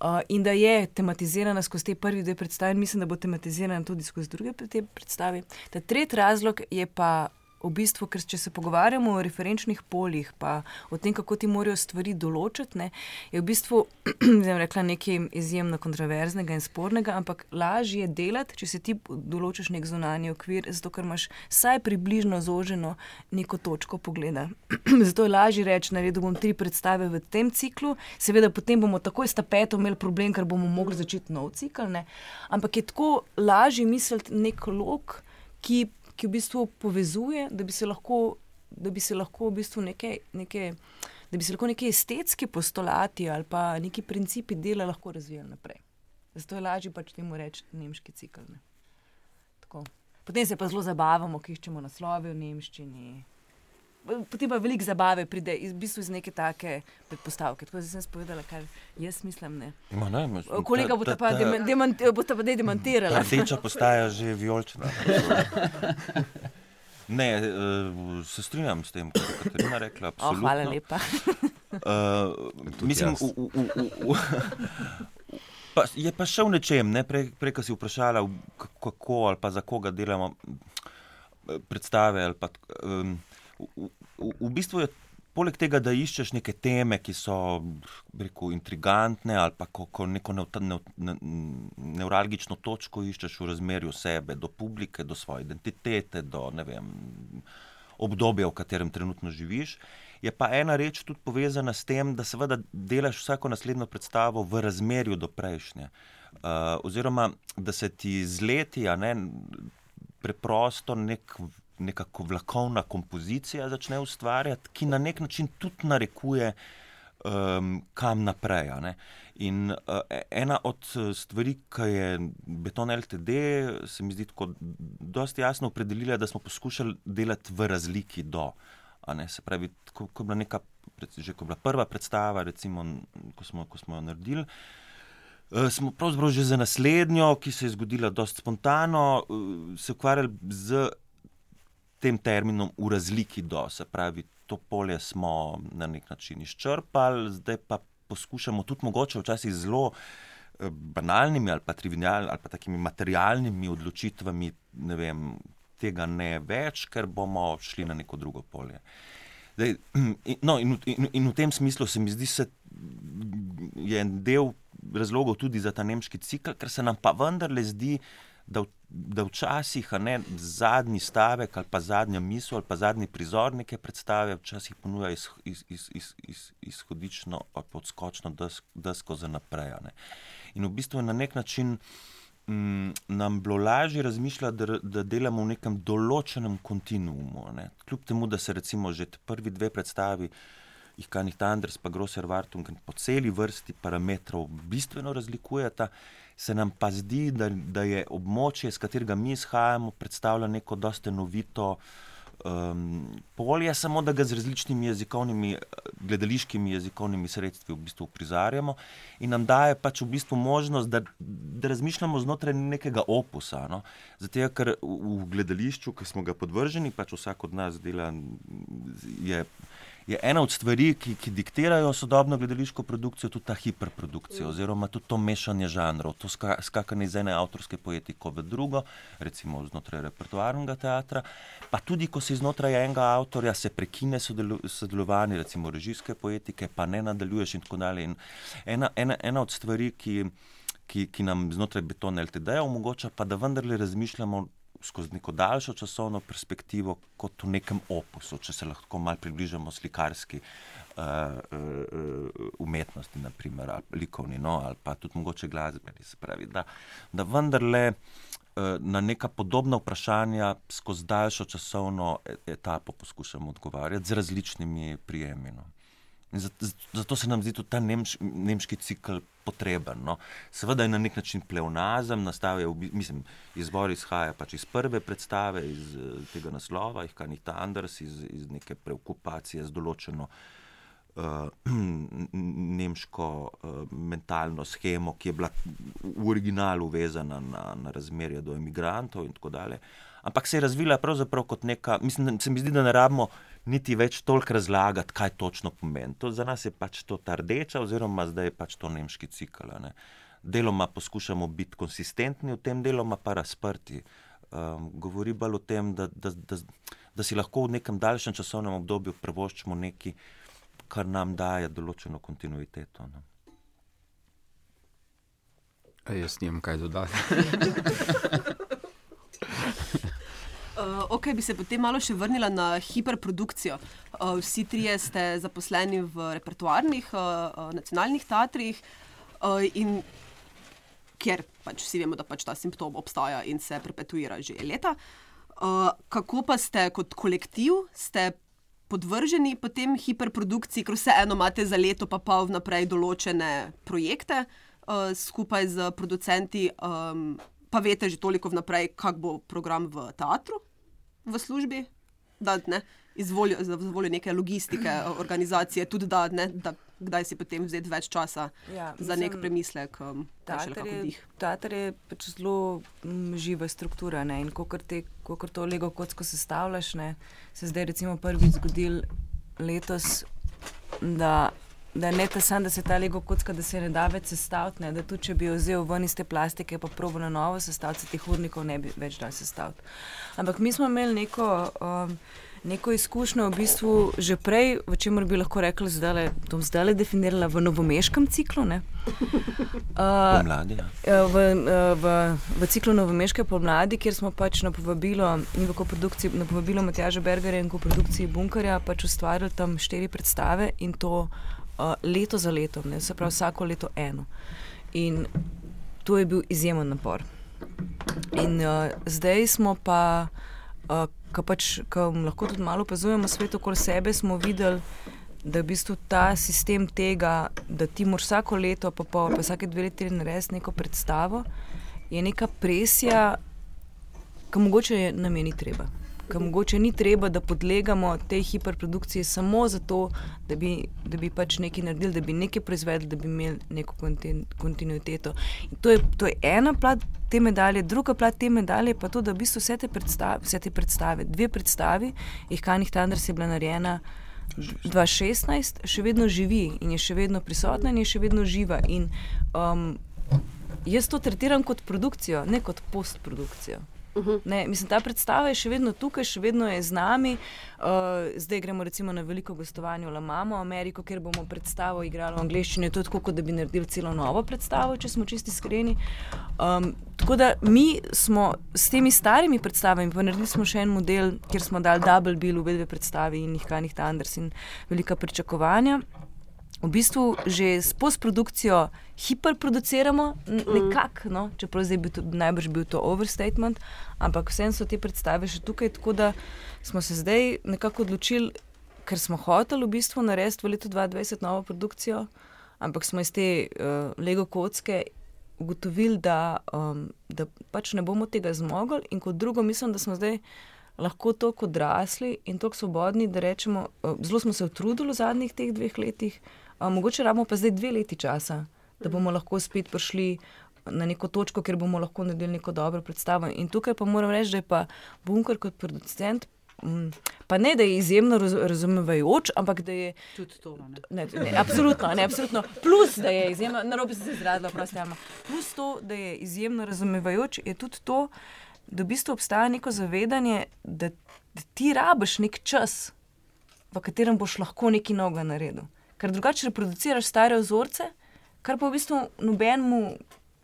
Uh, in da je tematizirana skozi te prve dve predstave, mislim, da bo tematizirana tudi skozi druge predstave. Ta tretji razlog je pa v bistvu, ker če se pogovarjamo o referenčnih poljih, pa o tem, kako ti morajo stvari določiti, ne, je v bistvu rekla, nekaj izjemno kontroverznega in spornega, ampak lažje je delati, če si ti določiš nek zunanji okvir, zato ker imaš vsaj približno zoženo neko točko pogleda. zato je lažje reči, naredil bom tri predstave v tem ciklu, seveda potem bomo takoj s tapetom imeli problem, ker bomo mogli začeti nov cikl. Ne. Ampak je tako lažje misliti nek lok, ki ki v bistvu povezuje, da bi se lahko, da bi se lahko v bistvu neke, neke, da bi se lahko neki estetski postulati ali pa neki principi dela lahko razvijali naprej. Zato je lažje pač temu reči nemški cikl. Ne. Tako. Potem se pa zelo zabavamo, ki iščemo naslove v nemščini. Potem pa veliko zabave pride iz, v bistvu iz neke take predpostavke. Tako da sem spovedala, kar jaz mislim. Ne. Ma ne, ma- Kolega ta- bo ta- pa ta- deman- pa zdaj Ta demantirala. rdeča postaja že vijolična. Ne, eh, se strinjam s tem, kar je Katarina rekla. Oh, absolutno. hvala lepa. Uh, mislim, v, v, v, v, pa, je pa še v nečem, ne? prej, prej ko si vprašala, kako ali pa za koga delamo eh, predstave. ali Pa, um, v, v, v bistvu je poleg tega, da iščeš neke teme, ki so rekel, intrigantne ali pa ko, ko neko neut, neut, ne, neuralgično točko iščeš v razmerju sebe do publike, do svoje identitete, do vem obdobja, v katerem trenutno živiš. Je pa ena reč tudi povezana s tem, da seveda delaš vsako naslednjo predstavo v razmerju do prejšnje. Uh, oziroma, da se ti z leti, a ne, preprosto nek, nekako vlakovna kompozicija začne ustvarjati, ki na nek način tudi narekuje, um, kam naprej. In uh, ena od eh, stvari, ki je Beton LTD, se mi zdi tako dosti jasno opredelila, da smo poskušali delati v razliki do. se pravi, ko, ko je bila neka, že ko je bila prva predstava, recimo, ko smo, ko smo jo naredili. Eh, Smo pravzaprav že za naslednjo, ki se je zgodila dosti spontano, eh, se ukvarjali z tem terminom v razliki do. Se pravi, to polje smo na nek način izčrpali, zdaj pa poskušamo tudi mogoče včasih zelo eh, banalnimi ali pa trivialnimi ali pa takimi materialnimi odločitvami, ne vem, tega ne več, ker bomo šli na neko drugo polje. Zdaj, no, in, in, in v tem smislu se mi zdi, da je en del razlogov tudi za ta nemški cikl, ker se nam pa vendarle zdi, da, v- da včasih ne, zadnji stavek ali pa zadnja misel ali pa zadnji prizor neke predstave včasih ponuja iz, iz, iz, iz, iz, izhodično ali pa odskočno desk, desko za naprej. In v bistvu na nek način mm, nam bilo lažje razmišljati, da, da delamo v nekem določenem kontinuumu. Ne. Kljub temu, da se recimo že prvi dve predstavi, jih Kanih Tanders pa Grosser Vartung po celi vrsti parametrov bistveno razlikujeta, se nam pa zdi, da, da je območje, z katerega mi izhajamo, predstavlja neko dosta novito um, polje, samo da ga z različnimi jezikovnimi, gledališkimi jezikovnimi sredstvi v bistvu prizarjamo in nam daje pač v bistvu možnost, da, da razmišljamo znotraj nekega opusa. No? Zato, ker v, v gledališču, ki smo ga podvrženi, pač vsak od nas dela, je, je ena od stvari, ki, ki diktirajo sodobno gledališko produkcijo, tudi ta hiperprodukcija, oziroma tudi to mešanje žanrov, to ska, skakanje iz ene avtorske poetike v drugo, recimo znotraj repertoarnega teatra, pa tudi, ko se znotraj enega avtorja se prekine sodelu, sodelovanje, recimo režijske poetike, pa ne nadaljuješ in tako dalje. In ena, ena, ena od stvari, ki, ki, ki nam znotraj betona LTD omogoča, pa da vendarle razmišljamo skozi neko daljšo časovno perspektivo, kot v nekem opusu, če se lahko malo približamo slikarski uh, uh, umetnosti, naprimer, ali likovni, no, ali pa tudi mogoče glasbeni. Se pravi, da, da vendarle uh, na neka podobna vprašanja skozi daljšo časovno e- etapo poskušamo odgovarjati z različnimi prijemi. No. Zato, zato se nam zdi tudi ta nemš, nemški cikl potreben. No. Seveda je na nek način pleonazem, nastaja, v bi- mislim, izvor izhaja pač iz prve predstave, iz tega naslova, jih kanih Tanders, iz, iz neke preokupacije z določeno uh, nemško uh, mentalno schemo, ki je bila v originalu vezana na, na razmerje do imigrantov in tako dalje. Ampak se je razvila pravzaprav kot neka, mislim, se mi zdi, da ne rabimo niti več toliko razlagati, kaj točno pomeni. To za nas je pač to ta rdeča, oziroma zdaj je pač to nemški cikl. a ne. Deloma poskušamo biti konsistentni v tem, deloma pa razprti. Um, govori bolj o tem, da, da, da, da si lahko v nekem daljšem časovnem obdobju prevoščimo nekaj, kar nam daje določeno kontinuiteto. No. A jaz nimam kaj dodati. Uh, ok, bi se potem malo še vrnila na hiperprodukcijo. Uh, vsi trije ste zaposleni v repertoarnih uh, uh, nacionalnih teatrih, uh, ker pač vsi vemo, da pač ta simptom obstaja in se perpetuira že leta. Uh, kako pa ste kot kolektiv, ste podvrženi potem hiperprodukciji, ker vseeno imate za leto pa pol vnaprej določene projekte uh, skupaj z producenti, um, pa veste že toliko vnaprej, kak bo program v teatru, v službi, da ne. Izvolijo, izvolijo neke logistike, organizacije, tudi da, ne, da kdaj si potem vzeti več časa ja, za nek premislek. Um, Teater je pač zelo m, živa struktura. Ne? In ko to lego kocko sestavljaš, ne? se zdaj recimo prvič zgodil letos, da. Da ne ta sam, da se ta lego kocka, da se ne da več sestaviti, ne? da tudi če bi jo vzel ven iz te plastike, pa probo na novo sestaviti, se teh urnikov ne bi več dal sestaviti. Ampak mi smo imeli neko. Um, neko izkušnjo v bistvu že prej, v čemer bi lahko rekli, da je to zdaj definirala v novomeškem ciklu. Uh, pomladi, ja. Eh, v, eh, v, v ciklu novomeške pomladi, kjer smo pač na povabilo, na povabilo Matjaža Bergera in koprodukciji Bunkerja pač ustvarili tam štiri predstave in to uh, leto za leto, ne, se pravi vsako leto eno. In to je bil izjemen napor. In uh, zdaj smo pa. Uh, ki pač, lahko tudi malo opazujemo svet okoli sebe, smo videli, da je v bistvu ta sistem tega, da ti moraš vsako leto, pa, pa, pa vsake dve leti narediti neko predstavo, je neka presija, ki mogoče nam je ni treba ki mogoče ni treba, da podlegamo tej hiperprodukciji samo zato, da bi, da bi pač nekaj naredili, da bi nekaj proizvedli, da bi imeli neko kontinuiteto. To je, to je ena plat te medalje, druga plat te medalje pa to, da v bistvu vse te predstave, vse te predstave dve predstavi, jih Kanih Tanders je bila narejena. 2016 še vedno živi in je še vedno prisotna in je še vedno živa. In, um, jaz to tretiram kot produkcijo, ne kot postprodukcijo. -huh. ne, mislim, ta predstava je še vedno tukaj, še vedno je z nami. Uh, zdaj gremo recimo na veliko gostovanje v La Mamo, Ameriko, kjer bomo predstavo igrali v angleščini. To je tako, kot da bi naredili celo novo predstavo, če smo čisti iskreni. Um, tako da mi smo s temi starimi predstavami, pa naredili smo še en model, kjer smo dali Double Bill v dve predstavi in jih Kanih Tanders in velika pričakovanja v bistvu že s postprodukcijo hiperproduciramo, nekako, no? čeprav zdaj bi to najbrž bil to overstatement, ampak vseeno so te predstave še tukaj, tako da smo se zdaj nekako odločili, ker smo hoteli v bistvu narediti v letu 2020 novo produkcijo, ampak smo iz te uh, Lego kocke. Ugotovili, da, um, da pač ne bomo tega zmogli, in kot drugo, mislim, da smo zdaj lahko tako odrasli in tako svobodni, da rečemo, uh, zelo smo se utrudili v zadnjih teh dveh letih, uh, mogoče rabimo pa zdaj dve leti časa, da bomo lahko spet prišli na neko točko, kjer bomo lahko naredili neko dobro predstavo. In tukaj pa moram reči, da je pa Bunker kot producent. Pa ne, da je izjemno razumevajoč, ampak da je tudi to. Ne? Ne, ne, absolutno, ne, absolutno. Plus, da je izjemno, na robu se izrazila, prosti, plus to, da je izjemno razumevajoč, je tudi to, da v bistvu obstaja neko zavedanje, da, da ti rabiš nek čas, v katerem boš lahko nekaj novega naredil ker drugače reproduciraš stare vzorce, kar pa v bistvu nobenemu,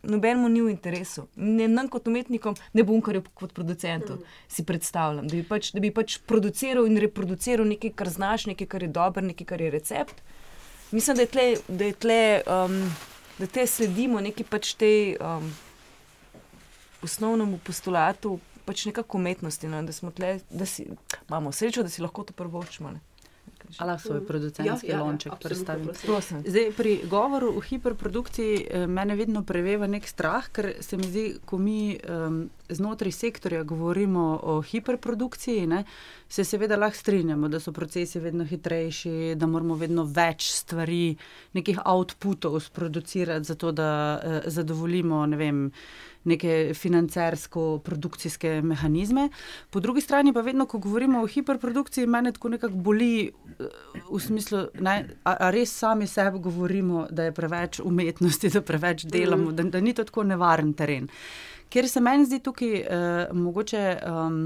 nobenemu ni v interesu. Ne nam kot umetnikom, ne kar kot producentu mm. si predstavljam, da bi, pač, da bi pač produciral in reproduciral nekaj, kar znaš, nekaj, kar je dobro, nekaj, kar je recept. Mislim, da je tle, da je tle, um, da te sledimo neki pač tej um, osnovnemu postulatu. Pač nekako umetnosti, no, da, tle, da si, imamo srečo, da si lahko to prvo učimo. Ali svoj producentski ja, ja, ja lonček ja, predstavim? Zdaj, pri govoru o hiperprodukciji eh, mene vedno preveva nek strah, ker se mi zdi, ko mi um, znotraj sektorja govorimo o hiperprodukciji, ne, se seveda lahko strinjamo, da so procesi vedno hitrejši, da moramo vedno več stvari, nekih outputov sproducirati, zato da uh, zadovoljimo, ne vem neke financersko-produkcijske mehanizme. Po drugi strani pa vedno, ko govorimo o hiperprodukciji, meni tako nekako boli eh, v smislu, da res sami sebi govorimo, da je preveč umetnosti, da preveč delamo, mm. da, da ni to tako nevaren teren. Ker se meni zdi tukaj uh, mogoče. Um,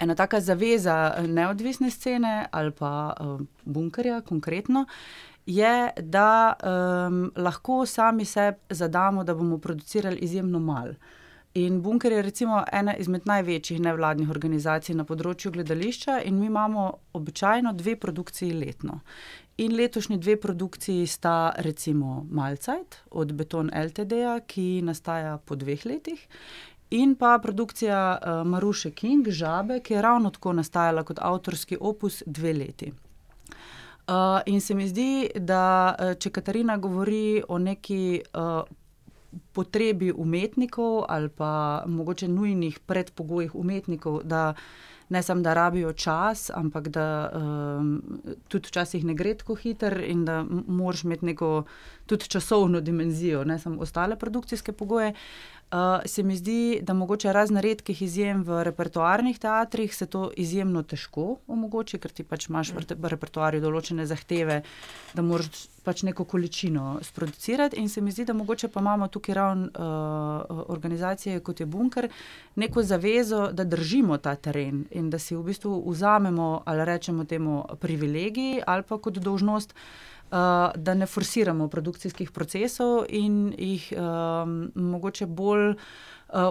Ena taka zaveza neodvisne scene ali pa uh, bunkerja, konkretno, je, da um, lahko sami sebi zadamo, da bomo producirali izjemno malo. In Bunker je recimo ena izmed največjih nevladnih organizacij na področju gledališča, in mi imamo običajno dve produkciji letno. In letošnji dve produkciji sta recimo Malcajt od Beton LTD, ki nastaja po dveh letih, in pa produkcija uh, Maruše King, Žabe, ki je ravno tako nastajala kot avtorski opus dve leti. Uh, in se mi zdi, da če Katarina govori o neki uh, potrebi umetnikov ali pa mogoče nujnih predpogojih umetnikov, da ne samo da rabijo čas, ampak da um, tudi včasih ne gre tako hiter in da moraš imeti neko tudi časovno dimenzijo, ne samo ostale produkcijske pogoje. Uh, se mi zdi, da mogoče razne redkih izjem v repertoarnih teatrih se to izjemno težko omogoči, ker ti pač imaš v repertoarju določene zahteve, da moraš pač neko količino sproducirati. In se mi zdi, da mogoče pa imamo tukaj ravno uh, organizacije kot je Bunker, neko zavezo, da držimo ta teren in da si v bistvu vzamemo ali rečemo temu privilegij ali pa kot dožnost. Uh, da ne forsiramo produkcijskih procesov in jih um, mogoče bolj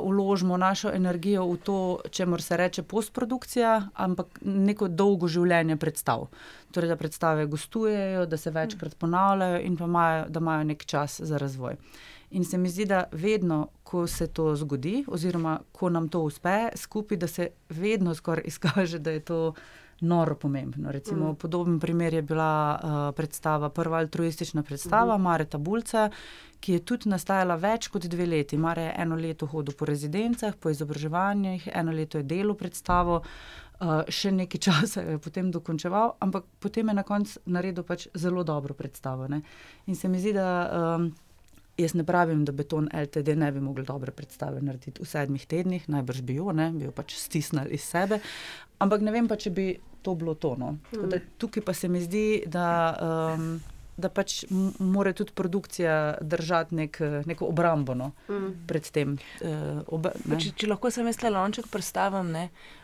uložimo uh, našo energijo v to, če mora se reče postprodukcija, ampak neko dolgo življenje predstav. Torej, da predstave gostujejo, da se večkrat ponavljajo in imajo, da imajo nek čas za razvoj. In se mi zdi, da vedno, ko se to zgodi, oziroma ko nam to uspe skupaj, da se vedno skoraj izkaže, da je to noro pomembno. Recimo, mm. Podoben primer je bila uh, predstava, prva altruistična predstava mm. Mareta Bulca, ki je tudi nastajala več kot dve leti. Mare je eno leto hodil po rezidencah, po izobraževanjih, eno leto je delo predstavo. Uh, še nekaj časa je potem dokončeval, ampak potem je na koncu naredil pač zelo dobro predstavo. Ne? In se mi zdi, da um, jaz ne pravim, da beton LTD ne bi mogli dobre predstave narediti v sedmih tednih, najbrž bi jo, ne? bi jo pač stisnili iz sebe. Ampak ne vem pa, če bi to bilo to. No. Mm. Tukaj pa se mi zdi, da, um, da pač mora tudi produkcija držati nek, neko obrambo no, mm. pred tem. Uh, obe, če, če lahko sem jaz le lonček predstavim. Uh,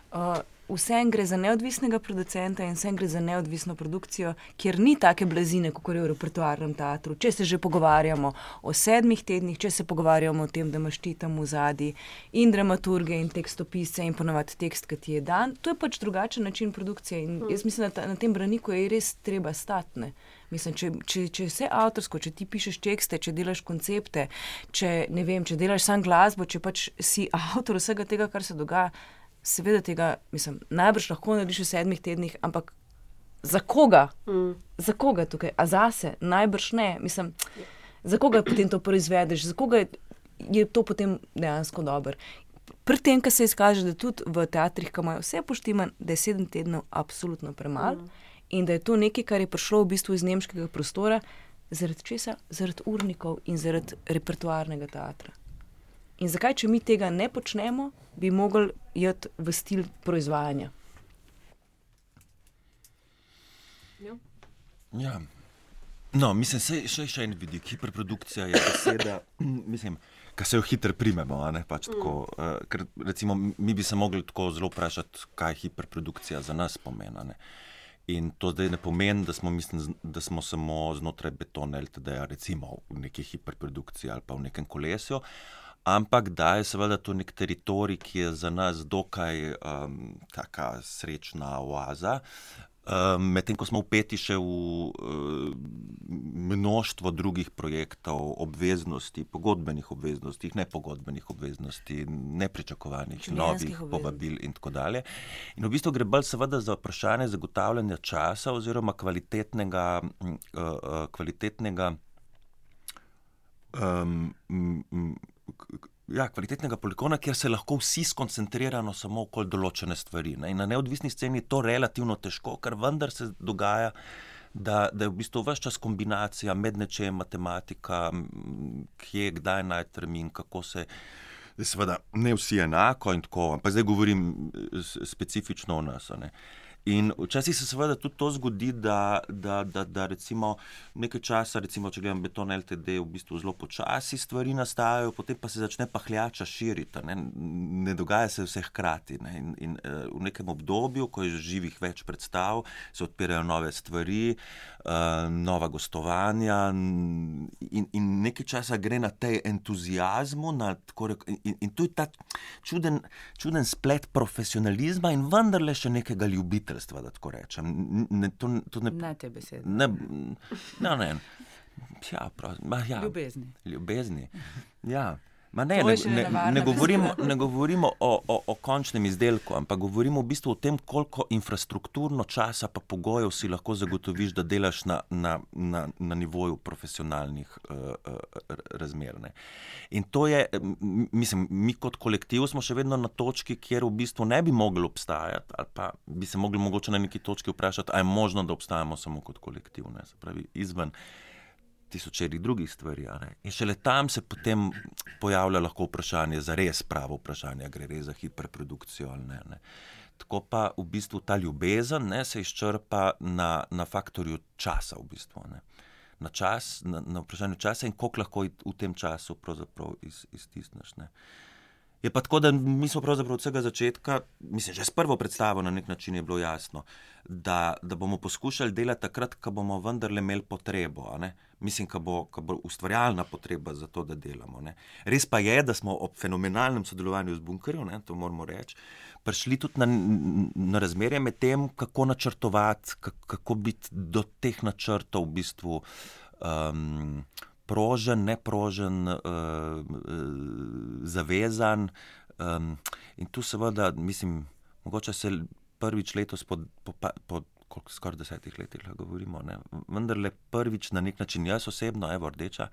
vse gre za neodvisnega producenta in vse gre za neodvisno produkcijo, kjer ni take blazine, kot je v repertoarnem teatru. Če se že pogovarjamo o sedmih tednih, če se pogovarjamo o tem, da imaš ti tam v zadnji in dramaturge in tekstopise in ponovadi tekst, ki ti je dan, to je pač drugačen način produkcije. In hm. jaz mislim, da ta, na tem braniku je res treba statne. Mislim, če, če, če je vse avtorsko, če ti pišeš tekste, če delaš koncepte, če, vem, če delaš samo glasbo, če pač si avtor vsega tega, kar se dogaja, seveda tega, mislim, najbrž lahko narediš v sedmih tednih, ampak za koga? Mm. Za koga tukaj? A zase? Najbrž ne. Mislim, za koga potem to proizvedeš, za koga je to potem dejansko dobro. Pri tem, kar se izkaže, da tudi v teatrih, ki imajo vse poštiman, da je sedem tednov absolutno premalo mm. in da je to nekaj, kar je prišlo v bistvu iz nemškega prostora, zaradi česa? Zaradi urnikov in zaradi repertoarnega teatra. In zakaj, če mi tega ne počnemo, bi mogli iti v stil proizvajanja? Ja. ja. No, mislim, je še, še en vidik. Hiperprodukcija je beseda, mislim, ki se jo hitro primemo. Pač mm. uh, ker, recimo, mi bi se mogli tako zelo vprašati, kaj hiperprodukcija za nas pomeni. In to zdaj ne pomeni, da smo, mislim, da smo samo znotraj betona, je recimo v neki hiperprodukciji ali pa v nekem kolesju ampak da je seveda to nek teritorij, ki je za nas dokaj um, tako srečna oaza. Um, Medtem ko smo upeti še v uh, množstvo drugih projektov, obveznosti, pogodbenih obveznosti, nepogodbenih obveznosti, nepričakovanih, novih povabil in tako dalje. In v bistvu gre bolj seveda za vprašanje zagotavljanja časa oziroma kvalitetnega. Uh, uh, kvalitetnega um, ja, kvalitetnega polikona, kjer se lahko vsi skoncentriramo samo okoli določene stvari. Ne? Na neodvisni sceni je to relativno težko, ker vendar se dogaja. Da, da je v bistvu vse čas kombinacija med nečem, matematika, kje, kdaj najti termin, kako se. Seveda, ne vsi enako in tako, ampak zdaj govorim specifično o nas. Ne. In včasih se seveda tudi to zgodi, da, da, da, da recimo nekaj časa, recimo, če gledam beton LTD, v bistvu zelo počasi stvari nastajajo, potem pa se začne pahljača širiti. Ne, ne dogaja se vse hkrati. Ne. In, in uh, v nekem obdobju, ko je živih več predstav, se odpirajo nove stvari, uh, nova gostovanja in, in nekaj časa gre na tej entuzijazmu. Na, in, in tu je ta čuden, čuden splet profesionalizma in vendarle še nekega ljubitelja prijateljstva, da tako rečem. Ne, to, to ne, ne te besede. Ne, ne, ne. Ja, prav, ma, ja. Ljubezni. Ljubezni. Ja. Ma ne, ne, ne, ne govorimo, ne govorimo o, o, o končnem izdelku, ampak govorimo v bistvu o tem, koliko infrastrukturno časa pa pogojev si lahko zagotoviš, da delaš na, na, na, na nivoju profesionalnih uh, uh, razmer. Ne. In to je, mislim, mi kot kolektiv smo še vedno na točki, kjer v bistvu ne bi mogli obstajati, ali pa bi se mogli mogoče na neki točki vprašati, ali je možno, da obstajamo samo kot kolektiv, ne, se pravi izven tisočerih drugih stvari. In šele tam se potem pojavlja lahko vprašanje, za res pravo vprašanje, gre res za hiperprodukcijo ali ne. ne. Tako pa v bistvu ta ljubezen ne, se izčrpa na, na faktorju časa, v bistvu, ne. na, čas, na, na vprašanju časa in koliko lahko v tem času iz, iztisneš. Ne. Je pa tako, da mi smo pravzaprav od vsega začetka, mislim, že s prvo predstavo na nek način je bilo jasno, da, da bomo poskušali delati takrat, ko bomo vendarle imeli potrebo. ne. Mislim, ko bo, ko bo ustvarjalna potreba za to, da delamo. Ne. Res pa je, da smo ob fenomenalnem sodelovanju z bunkerjem, ne, to moramo reči, prišli tudi na, na razmerje med tem, kako načrtovati, kako, biti do teh načrtov v bistvu. Um, prožen, neprožen, uh, uh, zavezan. Um, in tu seveda, mislim, mogoče se prvič letos po, po, po koliko, skoraj desetih letih govorimo, ne, vendarle prvič na nek način, jaz osebno, evo rdeča,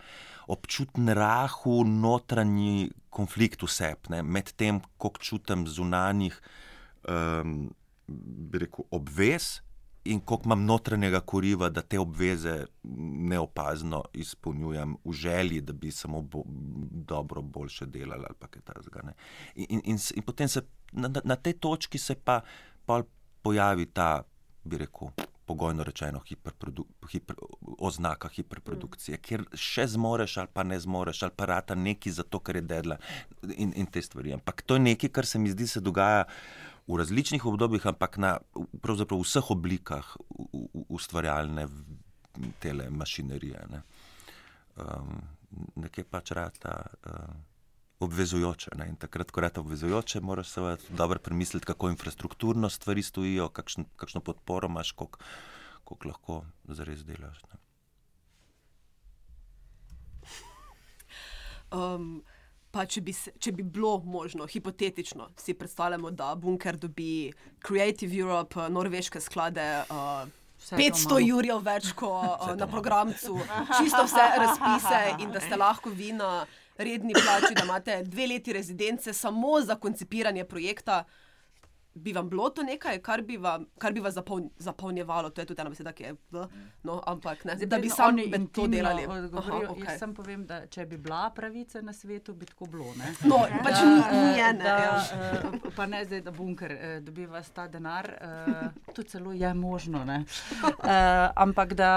občutim rahu notranji konflikt vseb, ne, med tem, koliko čutim zunanjih, um, rekel, obvez in koliko imam notranjega kuriva, da te obveze neopazno izpolnjujem v želji, da bi samo bo, dobro, boljše delali ali kaj takega. In, in, in, in potem se na, na- tej točki se pa pojavi ta, bi rekel, pogojno rečeno, hiperprodu, hiper, oznaka hiperprodukcije, kjer še zmoreš ali pa ne zmoreš, ali pa rata neki zato, ker je dedla in, in te stvari. Ampak to je nekaj, kar se mi zdi, se dogaja v različnih obdobjih, ampak na vseh oblikah ustvarjalne tele mašinerije. Ne. Um, nekje pač rata. Uh, Obvezujoče. Ne? In takrat, ko to obvezujoče, moraš seveda dobro premisliti, kako infrastrukturno stvari stojijo, kakšen, kakšno podporo imaš, koliko, koliko lahko zares delaš. Ne? Um, pa če bi, se, če bi bilo možno, hipotetično, si predstavljamo, da bunker dobi Creative Europe, eh, norveške sklade. Uh, to 500 imamo. jurjev več kot uh, na programcu, čisto vse razpise, in da ste lahko vi na redni plači, da imate dve leti rezidence samo za koncipiranje projekta. Bi vam bilo to nekaj, kar bi, vam, kar bi vas zapoln, zapolnjevalo? To je tudi ena beseda, ki je v, no, ampak ne, Zdaj, da bi preden sami med to intimno delali. Aha, Jaz okay. samo povem, da če bi bila pravica na svetu, bi tako bilo. Ne? No, pač ni, ni eh, ene. da, ja. eh, pa ne zdaj, da bunker eh, dobiva ta denar, eh, to celo je možno. ne. Eh, ampak da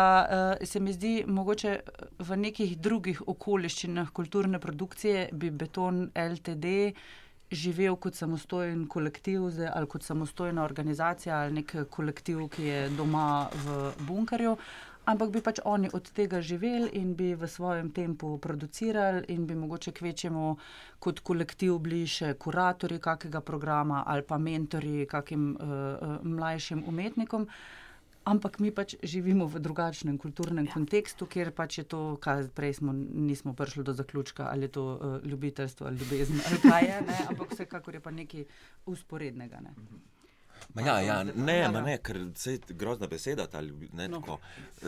eh, se mi zdi, mogoče v nekih drugih okoliščinah kulturne produkcije bi beton LTD živel kot samostojen kolektiv zdaj, ali kot samostojna organizacija ali nek kolektiv, ki je doma v bunkerju. Ampak bi pač oni od tega živeli in bi v svojem tempu producirali, in bi mogoče kvečemu kot kolektiv bili še kuratorji kakega programa ali pa mentori kakim uh, uh, mlajšim umetnikom. Ampak mi pač živimo v drugačnem kulturnem ja. kontekstu, kjer pač je to, kar prej smo, nismo prišli do zaključka, ali je to uh, ljubiteljstvo ali ljubezen ali kaj je, ne? ampak vsekakor je pa nekaj usporednega. Ne? Ma ja, ja, ne, ma ne, ker se je grozna beseda, ta ne, No. tako,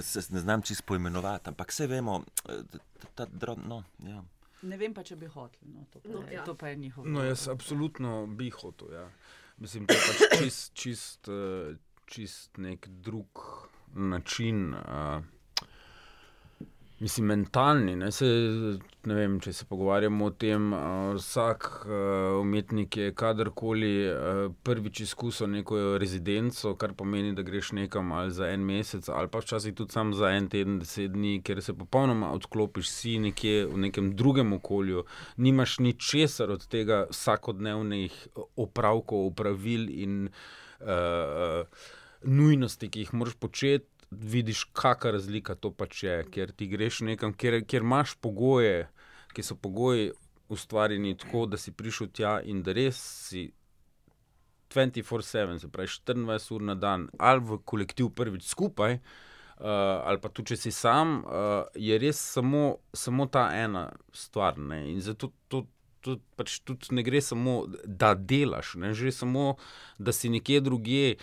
se ne znam čisto poimenovati, ampak vse vemo, eh, ta, ta drobno, no, ja. Ne vem pa, če bi hoteli. No, to, pa No, je- ja. to pa je njihov. No, jaz absolutno bi hotel. Ja. Mislim, da je pač čist, čist, eh, čist nek drug način. Uh, Mislim, mentalni. Ne, se, ne vem, če se pogovarjamo o tem, uh, vsak uh, umetnik je kadarkoli uh, prvič izkusil neko rezidenco, kar pomeni, da greš nekam ali za en mesec, ali pa včasih tudi sam za en teden, deset dni, ker se popolnoma odklopiš, si nekje v nekem drugem okolju, nimaš ničesar od tega vsakodnevnih opravkov, opravil in uh, nujnosti, ki jih moraš početi vidiš, kakšna razlika to pač je, ker ti greš nekam, kjer, kjer imaš pogoje, ki so pogoji ustvarjeni tako, da si prišel tja in da res si 24-7, se pravi 24 ur na dan, ali v kolektiv prvič skupaj, uh, ali pa tudi če si sam, uh, je res samo, samo ta ena stvar. Ne? In zato to, to pač tudi ne gre samo, da delaš, ne gre samo, da si nekje drugje.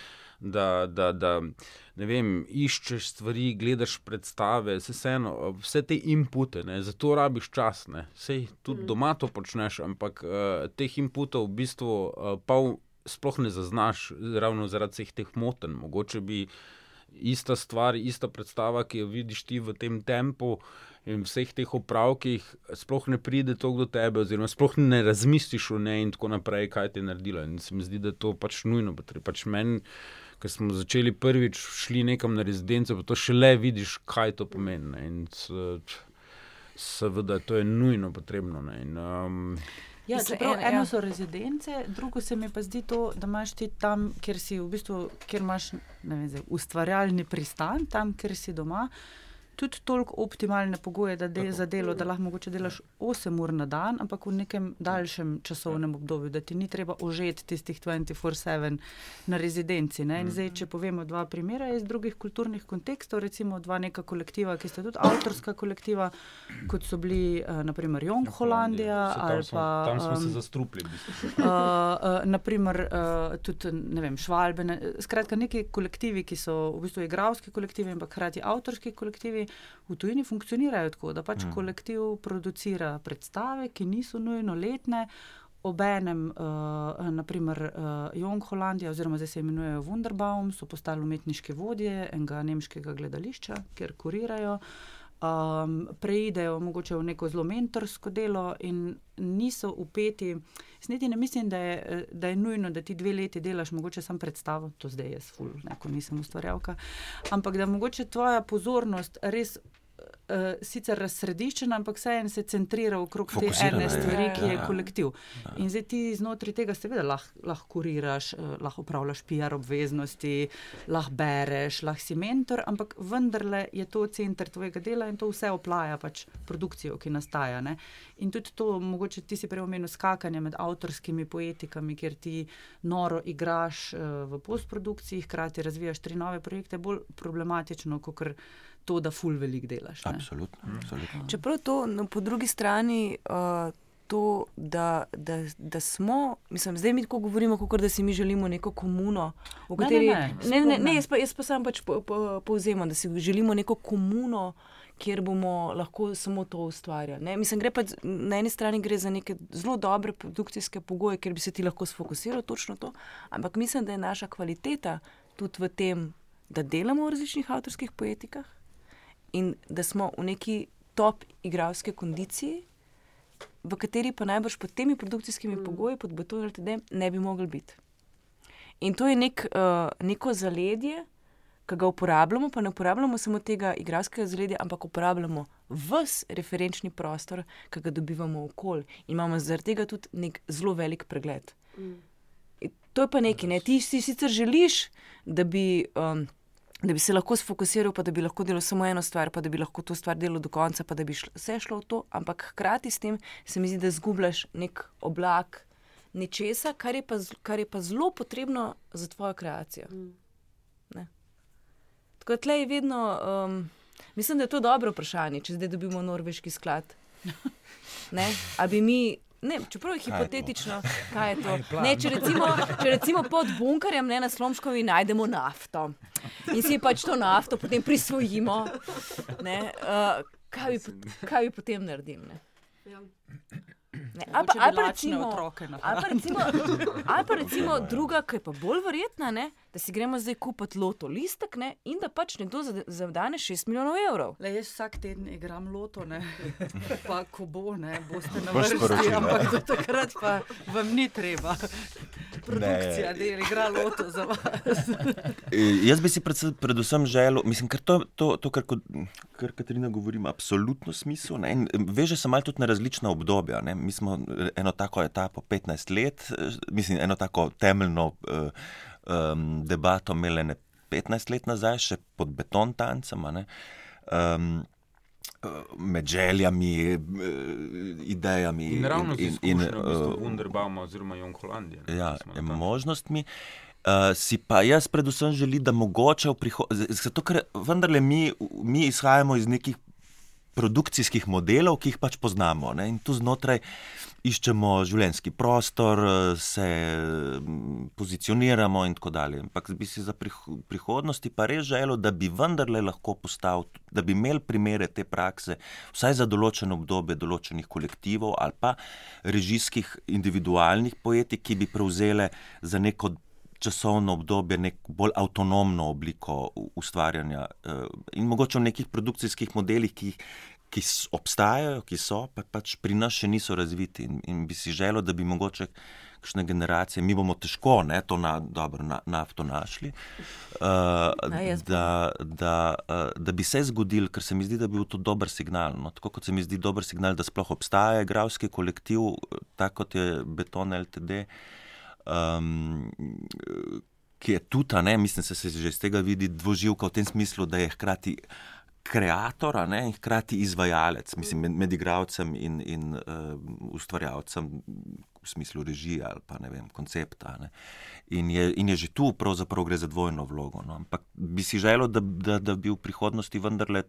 Da, da, da vem, iščeš stvari, gledaš predstave, vse, vseeno, vse te inpute, ne, zato rabiš čas. Sej tudi mm. doma to počneš, ampak uh, teh inputov v bistvu uh, pa sploh ne zaznaš, ravno zaradi vseh teh motenj. Mogoče bi ista stvar, ista predstava, ki jo vidiš ti v tem tempu in vseh teh opravkih, sploh ne pride to do tebe, oziroma sploh ne razmisliš o njej in tako naprej, kaj ti je naredilo. In se mi zdi, da je to pač nujno. Pač meni, Ker smo začeli prvič šli nekam na rezidenco, pa to šele vidiš, kaj to pomeni. Ne? In seveda, to je nujno potrebno. In, um, Ja, čeprav, eno, eno so rezidence, drugo se mi pa zdi to, da imaš ti tam, kjer si v bistvu, kjer imaš vem, zdaj, ustvarjalni pristan, tam, kjer si doma tudi toliko optimalne pogoje de, za delo, da lahko mogoče delaš 8 ur na dan, ampak v nekem daljšem časovnem obdobju, da ti ni treba užeti tistih 24-7 na rezidenci. Ne? In zdaj, če povemo dva primera iz drugih kulturnih kontekstov, recimo dva neka kolektiva, ki sta tudi avtorska kolektiva, kot so bili uh, naprimer Jong Holandija ali pa. Tam smo se zastrupli. uh, uh, naprimer uh, tudi vem, Švalbe. Ne? Skratka, neki kolektivi, ki so v bistvu igravski kolektivi pa hkrati avtorski kolektivi v tujini funkcionirajo tako, da pač mm. kolektiv producira predstave, ki niso nujno letne. Obenem, uh, naprimer, uh, Jong Holandija, oziroma zdaj se imenujejo Wunderbaum, so postali umetniške vodje enega nemškega gledališča, kjer kurirajo. Um, preidejo mogoče v neko zelo mentorsko delo in niso upeti. Snedi ne mislim, da je, da je nujno, da ti dve leti delaš, mogoče samo predstavo, to zdaj je ful, neko nisem ustvarjalka, ampak da mogoče tvoja pozornost res uh, sicer razsrediščena, ampak vseeno se centrira okrog te ene stvari, ki je ja, kolektiv. Ja. In zdaj ti znotraj tega, seveda, lahko lah kuriraš, uh, lahko upravljaš PR obveznosti, lahko bereš, lahko si mentor, ampak vendarle je to center tvojega dela in to vse oplaja pač produkcijo, ki nastaja. Ne? In tudi to, mogoče ti si prej omenil skakanje med avtorskimi poetikami, kjer ti noro igraš uh, v postprodukciji, hkrati razvijaš tri nove projekte, bolj problematično, kot to, da ful velik delaš. Absolutno. absolutno. Čeprav to no, po drugi strani. Uh, To, da, da, da smo, mislim, zdaj mi tako govorimo, kot da si mi želimo neko komuno, v kateri ne, ne, ne, ne, ne jaz pa, jaz pa sam pač po, po, povzemam, da si želimo neko komuno, kjer bomo lahko samo to ustvarjali. Ne? Mislim, gre pa na eni strani za neke zelo dobre produkcijske pogoje, kjer bi se ti lahko sfokusiral točno to, ampak mislim, da je naša kvaliteta tudi v tem, da delamo v različnih avtorskih poetikah, in da smo v neki top igralske kondiciji, v kateri pa najbrž pod temi produkcijskimi mm. pogoji, pod betonom, ne bi mogli biti. In to je nek, uh, neko zaledje, ki ga uporabljamo, pa ne uporabljamo samo tega igralskega zaledja, ampak uporabljamo vse referenčni prostor, ki ga dobivamo v okolju. In imamo zaradi tega tudi nek zelo velik pregled. Mm. To je pa nekaj, ne? ti si sicer želiš, da bi. Um, da bi se lahko sfokusiral, pa da bi lahko delal samo eno stvar, pa da bi lahko to stvar delal do konca, pa da bi šlo, vse šlo v to. Ampak hkrati s tem se mi zdi, da zgubljaš nek oblak nečesa, kar je pa, kar je pa zelo potrebno za tvojo kreacijo. Mm. Tako da je vedno, um, mislim, da je to dobro vprašanje, če zdaj dobimo norveški sklad. Ali bi mi Ne, čeprav je hipotetično, kaj je to. Kaj je ne, če, recimo, če recimo pod bunkerjem ne, na Slomškovi najdemo nafto in si pač to nafto potem prisvojimo, ne, uh, kaj, bi, kaj bi potem naredili? Ja. Ali pa, ali pa recimo, ali pa recimo, ali pa recimo druga, ki je pa bolj verjetna, ne, da si gremo zdaj kupiti loto listek ne, in da pač nekdo zavdane 6 milijonov evrov. Le, jaz vsak teden igram loto, ne. pa ko bo, ne, boste na vrsti, ampak do takrat pa vam ni treba. Produkcija del igra loto za vas. jaz bi si predvsem želel, mislim, ker to, to, to kar, kar Katarina govori, ima absolutno smisel. Ne, veže se malo tudi na različna obdobja. Ne mi smo eno tako etapo, 15 let, mislim, eno tako temeljno um, debato imeli ne 15 let nazaj, še pod beton tancem. Um, Med željami, idejami in ravno in, in, in uh, Wunderbaum oziroma Jon Holandija. Ja, možnostmi. Uh, si pa jaz predvsem želim, da mogoče v prihodnosti, zato ker vendarle mi, mi izhajamo iz nekih produkcijskih modelov, ki jih pač poznamo. Ne? In tu znotraj iščemo življenjski prostor, se mm, pozicioniramo in tako dalje. Ampak bi si za prihodnosti pa res želel, da bi vendarle lahko postal, da bi imeli primere te prakse, vsaj za določeno obdobje določenih kolektivov ali pa režijskih individualnih poetik, ki bi prevzele za neko časovno obdobje neko bolj avtonomno obliko ustvarjanja eh, in mogoče v nekih produkcijskih modelih, ki, ki obstajajo, ki so, pa pač pri nas še niso razviti in, in bi si želel, da bi mogoče kakšne generacije, mi bomo težko ne, to na, dobro, na, nafto našli, uh, da, da, uh, da bi se zgodil, ker se mi zdi, da bi bil to dober signal. No, tako kot se mi zdi dober signal, da sploh obstaja igralski kolektiv, tako kot je Beton LTD. Uh, um, ki je tudi, ne, mislim, da se že iz tega vidi dvoživka v tem smislu, da je hkrati ustvarjalec in hkrati izvajalec, mislim, med, med igravcem in, in uh, ustvarjalcem v smislu režije ali pa ne vem, koncepta. Ne. In, je, in je že tu, pravzaprav gre za dvojno vlogo. No. Ampak bi si želel, da, da, da bi v prihodnosti vendarle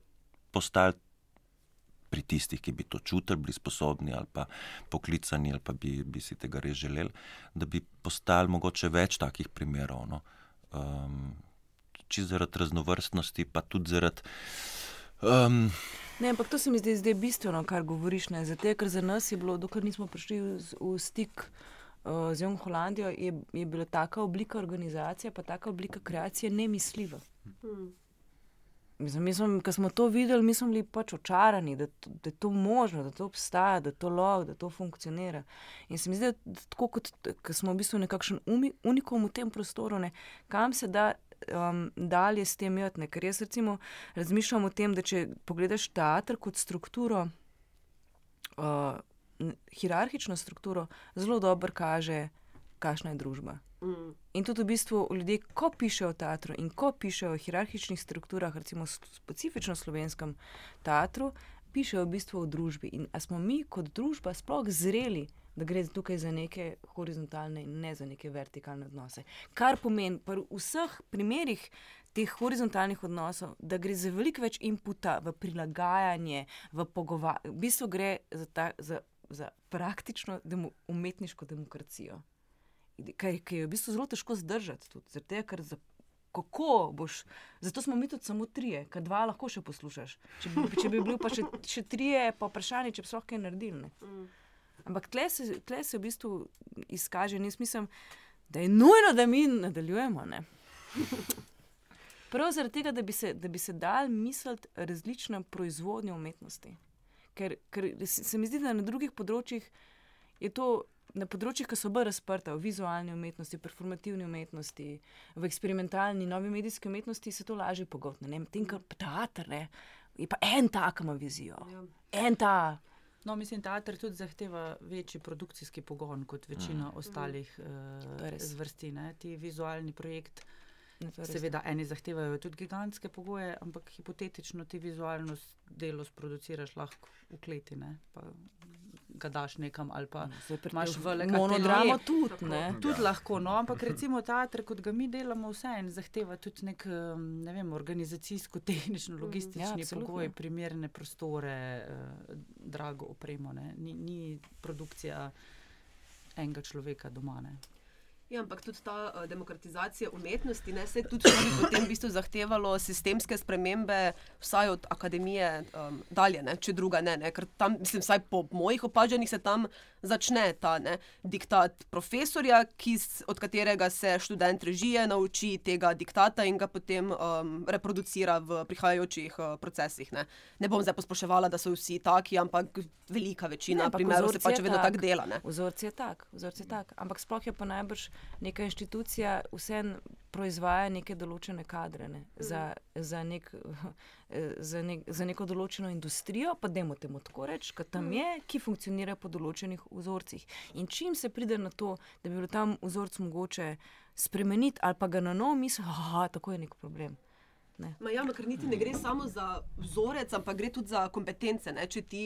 postali pri tistih, ki bi to čutili, bili sposobni ali pa poklicani, ali pa bi, bi si tega res želeli, da bi postali mogoče več takih primerov. No. Um, Če zaradi raznovrstnosti, pa tudi zaradi. Um, ne, ampak to se mi zdi zdaj bistveno, kar govoriš. Zato, ker za nas je bilo, dokler nismo prišli v, v stik uh, z Jung Holandijo, je, je bila taka oblika organizacije, pa taka oblika kreacije nemisljiva. Hmm. Mislim, mislim, ko smo to videli, mi smo bili pač očarani, da, da je to možno, da to obstaja, da to lahko, da to funkcionira. In se mi zdi, da tako kot smo v bistvu nekakšen unikum v tem prostoru, ne, kam se da um, dalje s tem jotne. Ker jaz recimo razmišljam o tem, da če pogledaš teater kot strukturo, uh, hierarhično strukturo, zelo dobro kaže, kakšna je družba. Mm. In tudi v bistvu ljudje, ko pišejo o teatru in ko pišejo o hierarhičnih strukturah, recimo specifično slovenskem teatru, pišejo v bistvu o družbi. In smo mi kot družba sploh zreli, da gre tukaj za neke horizontalne in ne za neke vertikalne odnose. Kar pomeni, v vseh primerih teh horizontalnih odnosov, da gre za veliko več inputa v prilagajanje, v pogovarjanje. V bistvu gre za, ta, za, za praktično demo, umetniško demokracijo kaj, kaj je v bistvu zelo težko zdržati. Tudi, zrte, za, kako boš? Zato smo mi tudi samo trije, ker dva lahko še poslušaš. Če bi, če bi bili pa še, še trije, pa vprašanje, če bi se lahko naredili. Mm. Ampak tle se, tle se v bistvu izkaže, in jaz mislim, da je nujno, da mi nadaljujemo. Ne? Prav zaradi tega, da bi se, se dal misliti različne proizvodnje umetnosti. Ker, ker se mi zdi, da na drugih področjih je to na področjih, ki so bolj razprta, v vizualni umetnosti, performativni umetnosti, v eksperimentalni, novi medijski umetnosti, se to lažje pogotne. Tem, kar teater ne, je pa en tak, ima vizijo. Ja. En ta. No, mislim, da teater tudi zahteva večji produkcijski pogon kot večina mm. ostalih mm. uh, zvrsti. Ne? Ti vizualni projekt, seveda, eni zahtevajo tudi gigantske pogoje, ampak hipotetično ti vizualno delo sproduciraš lahko v kleti ga daš nekam ali pa imaš v lepo monodramo tudi. Tudi lahko, no, ampak recimo teater, kot ga mi delamo, vse en zahteva tudi nek, ne vem, organizacijsko, tehnično, logistični ja, pogoj, primerne prostore, eh, drago opremo, ni, ni produkcija enega človeka doma. Ne. Ja, ampak tudi ta uh, demokratizacija umetnosti, ne, se je tudi potem v bistvu zahtevalo sistemske spremembe, vsaj od akademije um, dalje, ne, če druga ne, ne. Ker tam, mislim, vsaj po mojih opažanjih se tam začne ta ne, diktat profesorja, ki, od katerega se študent režije nauči tega diktata in ga potem um, reproducira v prihajajočih uh, procesih. Ne. ne bom zdaj pospoševala, da so vsi taki, ampak velika večina primerov se pač vedno tako dela. Vzorci je tak, vzorci je tak. Ampak sploh je pa najbrž neka inštitucija vseeno proizvaja neke določene kadre ne? mm. za, za, nek, za, nek, za neko določeno industrijo, pa da imamo temu tako reči, ki tam mm. je, ki funkcionira po določenih vzorcih. In čim se pride na to, da bi bilo tam vzorc mogoče spremeniti ali pa ga na novo misliti, da je tako nek problem. Ne. Ma ja, ker niti ne gre samo za vzorec, ampak gre tudi za kompetence. Ne? Če ti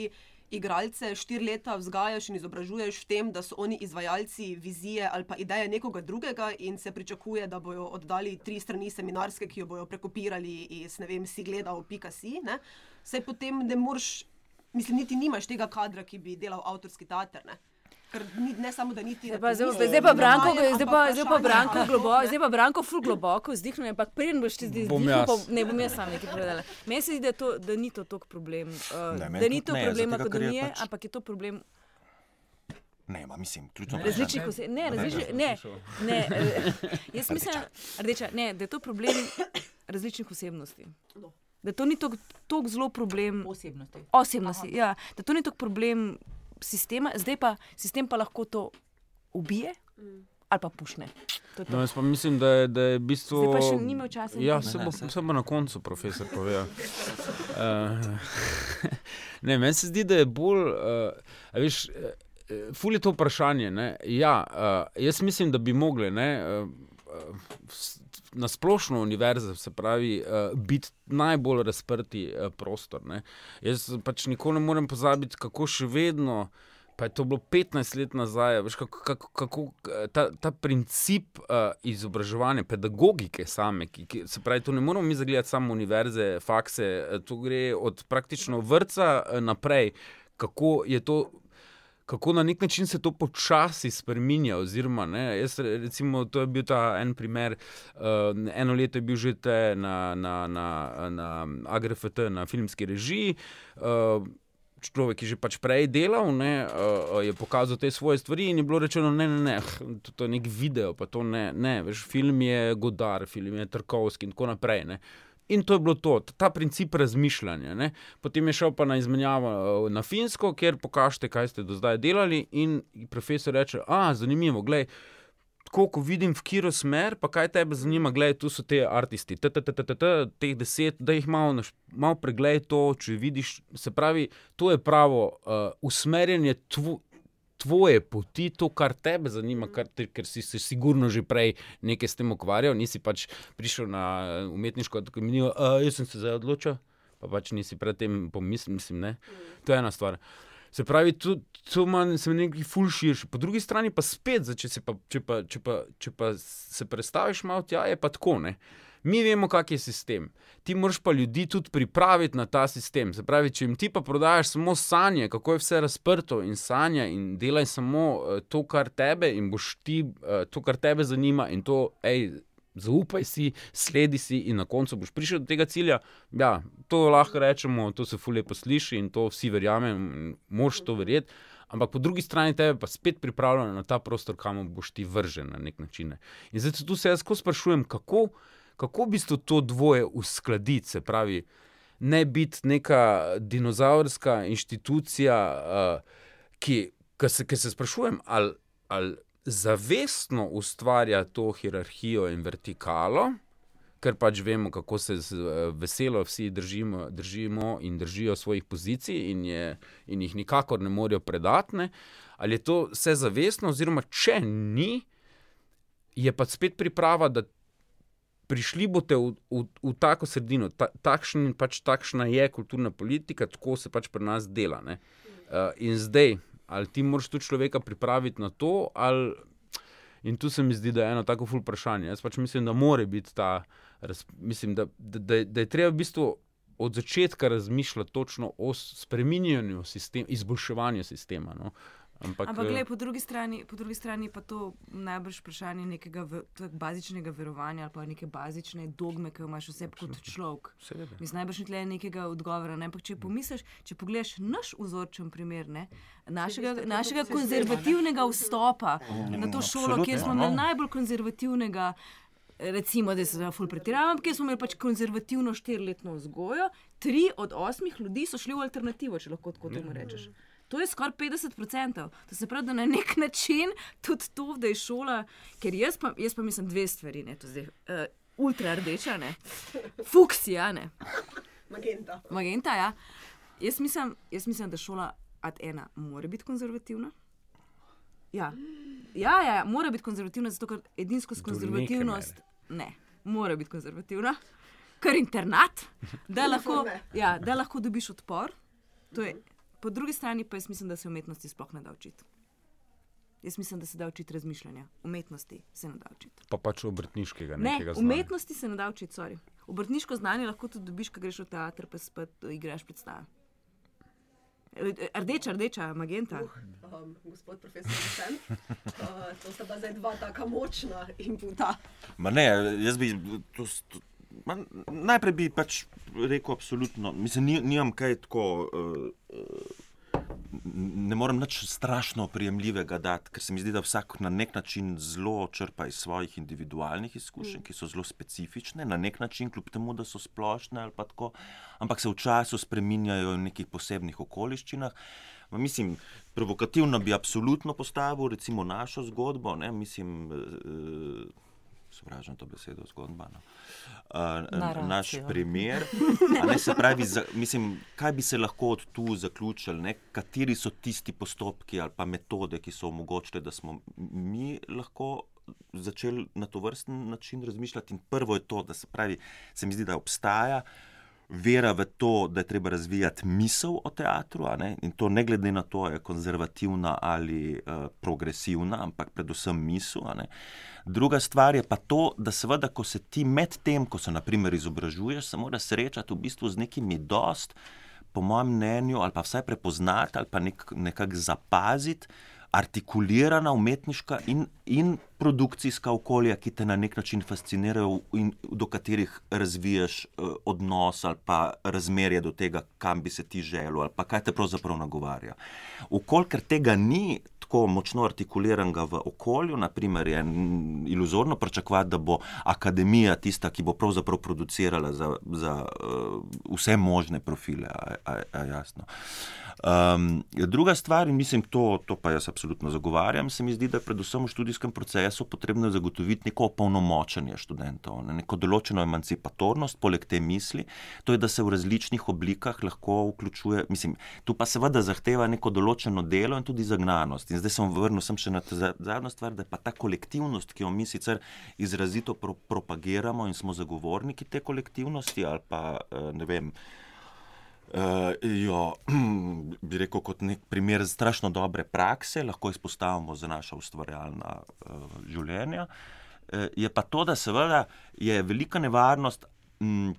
igralce štiri leta vzgajaš in izobražuješ v tem, da so oni izvajalci vizije ali pa ideje nekoga drugega, in se pričakuje, da bodo oddali tri strani seminarske, ki jo bodo prekopirali iz ne vem, si gledal, pika si. Ne? Sej potem ne moreš, mislim, niti nimaš tega kadra, ki bi delal avtorski teater. Ker ni, ne samo, da niti Zdaj pa, zdaj, nisi zdaj pa Branko, zdaj pa, zdaj pa Branko globoko, zdaj pa Branko ful globoko vzdihnu, ampak preden boš ti zdaj jaz. pa ne bom jaz sam nekaj povedala. Meni se zdi, da, to, da ni to tok problem, uh, Ne, da ni to ne, problem je akademije, pač- ampak je to problem Ne, ma, mislim, ključno različnih oseb. Ne, različnih, ne, ne, eh, jaz mislim, rdeča, ne, da je to problem različnih osebnosti. No. Da to ni tako zelo problem Osebnosti. osebnosti. Ja, da to ni tako problem sistema, zdaj pa sistem pa lahko to ubije ali pa pušne. To je to. No, jaz pa mislim, da je, da je v bistvu. Zdaj pa še ni imel časa Ja, se bo, se bo na koncu, profesor povedal. Uh, ne, meni se zdi, da je bolj. Uh, a veš, uh, ful je to vprašanje. Ne? Ja, uh, jaz mislim, da bi mogli. Ne, uh, uh, Na splošno univerze, se pravi, uh, biti najbolj razprti uh, prostor. Ne. Jaz pač nikoli ne morem pozabiti, kako še vedno, pa je to bilo 15 let nazaj, veš, kako, kako, kako eh, ta, ta princip uh, izobraževanja, pedagogike same, ki, ki, se pravi, to ne moramo mi zagledati samo univerze, fakse, to gre od praktično vrca naprej, kako je to. Kako na nek način se to počasi spremenja. Oziroma, ne, jaz, recimo, to je bil ta en primer. Uh, eno leto je bil že te na, na, na, na AGRFT, na filmski režiji. Uh, človek, ki že pač prej delal, ne, uh, je pokazal te svoje stvari in je bilo rečeno, ne, ne, ne to, to je nek video, pa to ne, ne, veš, film je Godar, film je Trkovski in tako naprej. Ne. In to je bilo to, ta princip razmišljanja. Ne. Potem je šel pa na izmenjavo eh, na Finsko, kjer pokažete, kaj ste do zdaj delali. In profesor reče: A, zanimivo, gledaj. Tako, ko vidim, v katero smer, pa kaj tebe zanima, gledaj, tu so te aristi, teh deset, da jih malo, malo pregledaj to, če vidiš. Se pravi, to je pravo uh, usmerjanje tvo, tvoje poti, to, kar tebe zanima, kar te, ker si se sigurno že prej nekaj s tem ukvarjal, nisi pač prišel na eh, umetniško akademijo, uh, jaz sem se zdaj odločil, pa pač nisi predtem pomislil, mislim, ne. To je ena stvar. Se pravi, tu, tu ima se nekaj ful širši. Po drugi strani pa spet, če, pa, če, pa, če, pa, če pa se predstaviš malo tja, je pa tako. Ne? Mi vemo, kak je sistem. Ti moraš pa ljudi tudi pripraviti na ta sistem. Se pravi, če jim ti pa prodajaš samo sanje, kako je vse razprto in sanja in delaj samo uh, to, kar tebe in boš ti uh, to, kar tebe zanima in to, hej, zaupaj si, sledi si in na koncu boš prišel do tega cilja. Ja, to lahko rečemo, to se fulje posliši in to vsi verjamemo, moš to verjeti. Ampak po drugi strani tebe pa spet pripravljeno na ta prostor, kamor boš ti vržen na nek način. In zdaj tu se jaz tako sprašujem, kako, kako v bistvu to dvoje uskladiti, se pravi, ne biti neka dinozaurska inštitucija, uh, ki, ki, se, ki se sprašujem, ali, ali zavestno ustvarja to hierarhijo in vertikalo, ker pač vemo, kako se z, eh, veselo vsi držimo, držimo in držijo svojih pozicij, in, je, in jih nikakor ne morejo predatne. Ali je to vse zavestno, oziroma če ni, je pa spet priprava, da prišli boste v, v, v tako sredino. Ta, takšen, pač, takšna je kulturna politika, tako se pač pri nas dela. ne. Uh, in zdaj, ali ti moraš tu človeka pripraviti na to, ali. In tu se mi zdi, da je eno tako ful vprašanje. Jaz pač mislim, da mora biti ta, raz, mislim, da, da, da, je treba v bistvu od začetka razmišljati točno o spreminjanju sistema, izboljševanju sistema. No. Ampak, Ampak, eh, gled, po, drugi strani, po drugi strani pa to najbrž vprašanje nekega v, bazičnega verovanja ali pa neke bazične dogme, ki jo imaš vse kot človek. seveda. Mislim, najbrž ni tle nekega odgovora. Ne? Ampak, če pomisliš, če pogledaš naš vzorčen primer, ne? našega, našega konzervativnega vstopa na to šolo, kjer smo no. imeli najbolj konzervativnega. Recimo, da se zdaj ful pretiravam, ker smo imeli pač konzervativno štiriletno vzgojo, tri od osmih ljudi so šli v alternativo, če lahko tako temu rečeš. To je skoraj 50%. To se pravi, da na nek način tudi to, da je šola, ker jaz pa, jaz pa mislim dve stvari, ne, to zdaj uh, ultra rdeča, ne, fuksija, ne, Magenta. magenta, ja. Jaz mislim, jaz mislim, da šola ad ena mora biti konzervativna. Ja, ja, ja, ja mora biti konzervativna, zato ker edinsko s konzervativnost. Ne, mora biti konzervativna, ker internat, da lahko, ja, da lahko dobiš odpor. To je po drugi strani pa jaz mislim, da se umetnosti sploh ne da učiti. Jaz mislim, da se da učiti razmišljanja, umetnosti se ne da učiti. Pa pač obrtniškega Ne, nekega znanja. umetnosti se ne da učiti, sorry. Obrtniško znanje lahko tudi dobiš, ko greš v teater, pa spet igraš predstave. Rdeča, rdeča, magenta. Um, gospod profesor Sen, uh, to sta pa zdaj dva tako močna inputa. Ma ne, jaz bi to, to, ma, najprej bi pač rekel, absolutno, mislim, ni, nimam kaj tako. Uh, uh, Ne morem nič strašno prijemljivega dati, ker se mi zdi, da vsak na nek način zelo črpa iz svojih individualnih izkušenj, ki so zelo specifične, na nek način, kljub temu, da so splošne ali pa tako, ampak se v času spreminjajo v nekih posebnih okoliščinah. Mislim, provokativno bi absolutno postavil recimo našo zgodbo, ne, mislim, eh, sovražim to besedo, zgodba. No. Uh, Naracijo. naš primer. Ne, se pravi, za, mislim, kaj bi se lahko od tu zaključili, ne? kateri so tisti postopki ali pa metode, ki so omogočile, da smo mi lahko začeli na to vrsten način razmišljati. In prvo je to, da se pravi, se mi zdi, da obstaja. Vera v to, da je treba razvijati misel o teatru, in to ne glede na to, ali je konzervativna ali uh, progresivna, ampak predvsem misel. Druga stvar je pa to, da seveda, ko se ti med tem, ko se naprimer izobražuješ, se moraš srečati v bistvu z nekimi dost, po mojem mnenju, ali pa vsaj prepoznati, ali pa nek, nekako zapaziti, artikulirana umetniška in, in produkcijska okolja, ki te na nek način fascinirajo in do katerih razviješ uh, odnos ali pa razmerje do tega, kam bi se ti želel ali pa kaj te pravzaprav nagovarja. Ukolikor tega ni tako močno artikuliranega v okolju, naprimer je iluzorno pričakovati, da bo akademija tista, ki bo pravzaprav producirala za, za uh, vse možne profile, a, a, a jasno. Um, druga stvar, in mislim, to, to pa jaz absolutno zagovarjam, se mi zdi, da predvsem v študijskem procesu potrebno zagotoviti neko opolnomočenje študentov, ne, neko določeno emancipatornost, poleg te misli, to je, da se v različnih oblikah lahko vključuje. Mislim, tu pa seveda zahteva neko določeno delo in tudi zagnanost. In zdaj sem vrnil sem še na zadnjo stvar, da pa ta kolektivnost, ki jo mi sicer izrazito pro, propagiramo in smo zagovorniki te kolektivnosti, ali pa eh, ne vem. Uh, jo, bi rekel, kot nek primer strašno dobre prakse, lahko izpostavimo za naša ustvarjalna uh, življenja. Uh, je pa to, da seveda je velika nevarnost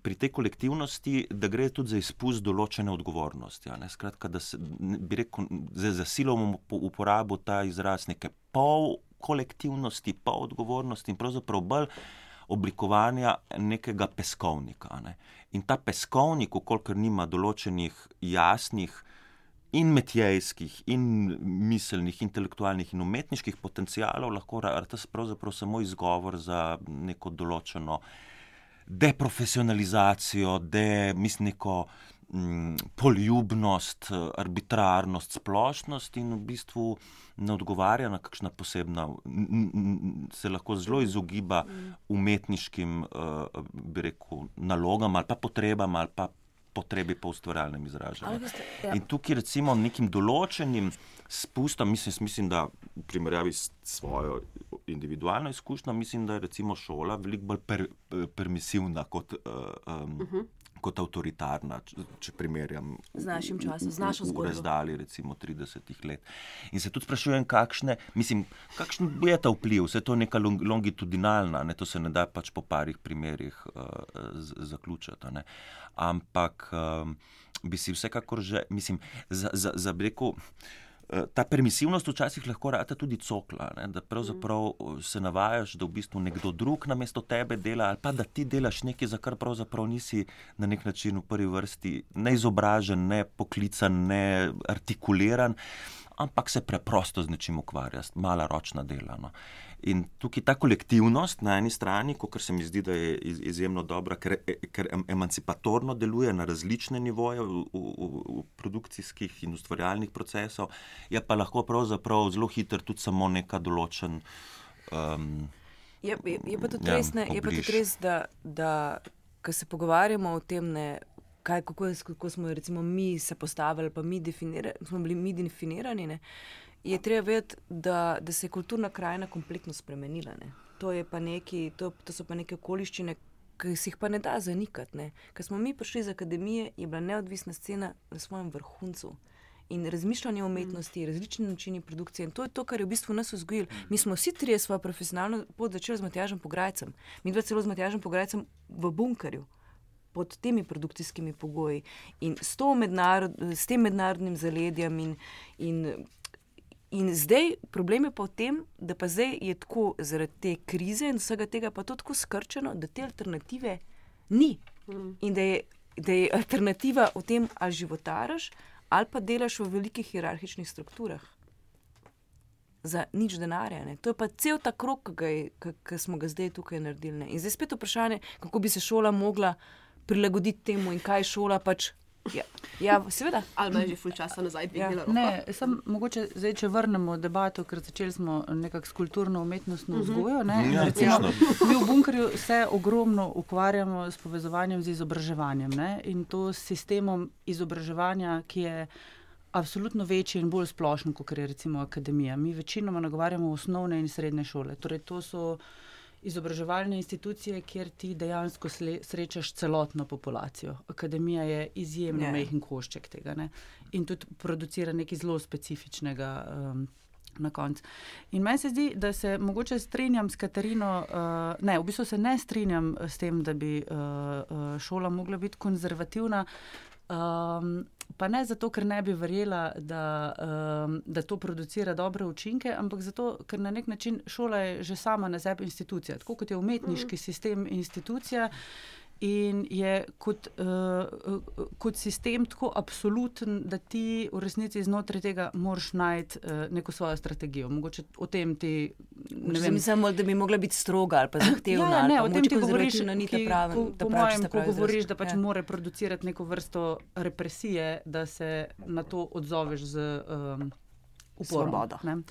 pri tej kolektivnosti, da gre tudi za izpust določene odgovornosti. a Ne? Skratka, da se, bi rekel, za, za silo uporabil ta izraz neke pol kolektivnosti, pol odgovornosti in pravzaprav bolj oblikovanja nekega peskovnika. Ne? In ta peskovnik, ukolikor nima določenih jasnih in metjejskih, in miselnih, intelektualnih in umetniških potencialov, lahko rata pravzaprav samo izgovor za neko določeno deprofesionalizacijo, de, mislim, neko mm, poljubnost, eh, arbitrarnost, splošnost in v bistvu ne odgovarja na kakšna posebna, se lahko zelo izogiba umetniškim, eh, bi rekel, nalogam ali pa potrebam ali pa potrebi po ustvarjalnem izražanju. Ja. In tukaj, recimo, nekim določenim spustom, mislim, mislim, da v primerjavi s svojo individualno izkušnjo, mislim, da je recimo šola veliko bolj per, permisivna kot, uh, um, uh -huh. kot avtoritarna, če, če primerjam Z našim časom, z našo zgodbo. razdalji recimo 30 let. In se tudi sprašujem, kakšne, mislim, kakšen je ta vpliv, vse to je neka long, longitudinalna, ne, to se ne da pač po parih primerih uh, z, zaključiti. Ne. Ampak um, bi si vsekakor že, mislim, za, za, za bi rekel. eh, Ta permisivnost včasih lahko rata tudi cokla, ne? da pravzaprav eh, se navajaš, da v bistvu nekdo drug namesto tebe dela, ali pa da ti delaš nekaj, za kar pravzaprav nisi na nek način v prvi vrsti ne izobražen, ne poklican, ne artikuliran, ampak se preprosto z nečim ukvarja, mala ročna dela. No. In tukaj ta kolektivnost na eni strani, kot se mi zdi, da je iz- izjemno dobra, ker, ker em- emancipatorno deluje na različne nivoje v, v, v, produkcijskih in ustvarjalnih procesov, je pa lahko pravzaprav zelo hiter tudi samo neka določen. Um, Je, je, je pa tudi Ja, res, ne, je pa tudi res da, da ko se pogovarjamo o tem, ne, kaj, kako, je, kako smo recimo, mi se postavili, pa mi smo bili mi definirani, ne, je treba vedeti, da, da se je kulturna krajina kompletno spremenila. Ne. To, je pa neki, to, to so pa neke okoliščine, ki si jih pa ne da zanikati. Ker smo mi prišli iz akademije, je bila neodvisna scena na svojem vrhuncu. in razmišljanje o umetnosti, različni načini produkcije. In to je to, kar je v bistvu nas vzgojilo. Mi smo vsi trije svojo profesionalno pot začeli z Matjažem Pograjcem, mi dva celo z Matjažem Pograjcem v bunkerju. Pod temi produkcijskimi pogoji in s, mednarod, s tem mednarodnim zaledjem, in, in, in zdaj problem je pa v tem, da pa zdaj je tako zaradi te krize in vsega tega pa tako skrčeno, da te alternative ni. In da je, da je alternativa v tem, ali životariš, ali pa delaš v velikih hierarhičnih strukturah. Za nič denarja. Ne. To je pa cel ta krok, ki smo ga zdaj tukaj naredili. Ne. In zdaj spet vprašanje, kako bi se šola mogla prilagoditi temu in kaj šola pač Ja, ja seveda. Ali imaš že ful časa nazaj, da ja. ne bilo? Mogoče zdaj, če vrnemo debato, ker začeli smo nekako s kulturno umetnostno mhm. vzgojo. Ja, recimo, mi v bunkerju se ogromno ukvarjamo s povezovanjem z izobraževanjem ne? in to s sistemom izobraževanja, ki je. Absolutno večji in bolj splošen, kot je recimo akademija. Mi večinoma nagovarjamo osnovne in srednje šole. Torej, to so uh, izobraževalne institucije, kjer ti dejansko srečaš celotno populacijo. Akademija je izjemno yeah. mehen košček tega ne? in tudi producira nekaj zelo specifičnega. Um, Na koncu. In meni se zdi, da se mogoče strinjam s Katarino, uh, ne, v bistvu se ne strinjam s tem, da bi uh, uh šola mogla biti konzervativna. Um, pa ne zato, ker ne bi verjela, da, um, da to producira dobre učinke, ampak zato, ker na nek način šola je že sama na sebi institucija. Tako kot je umetniški mm. sistem institucija, in je kot, uh, kot sistem tako absoluten, da ti v resnici znotraj tega moraš najti uh, neko svojo strategijo. Mogoče o tem ti. Ne samo, da bi mogla biti stroga ali pa zahtevna. Ja, ne, o tem ti govoriš, ni ta pravi. Po, po mojem, ko govoriš, da pač ja. mora producirati neko vrsto represije, da se na to odzoveš z um, uporom. Uh,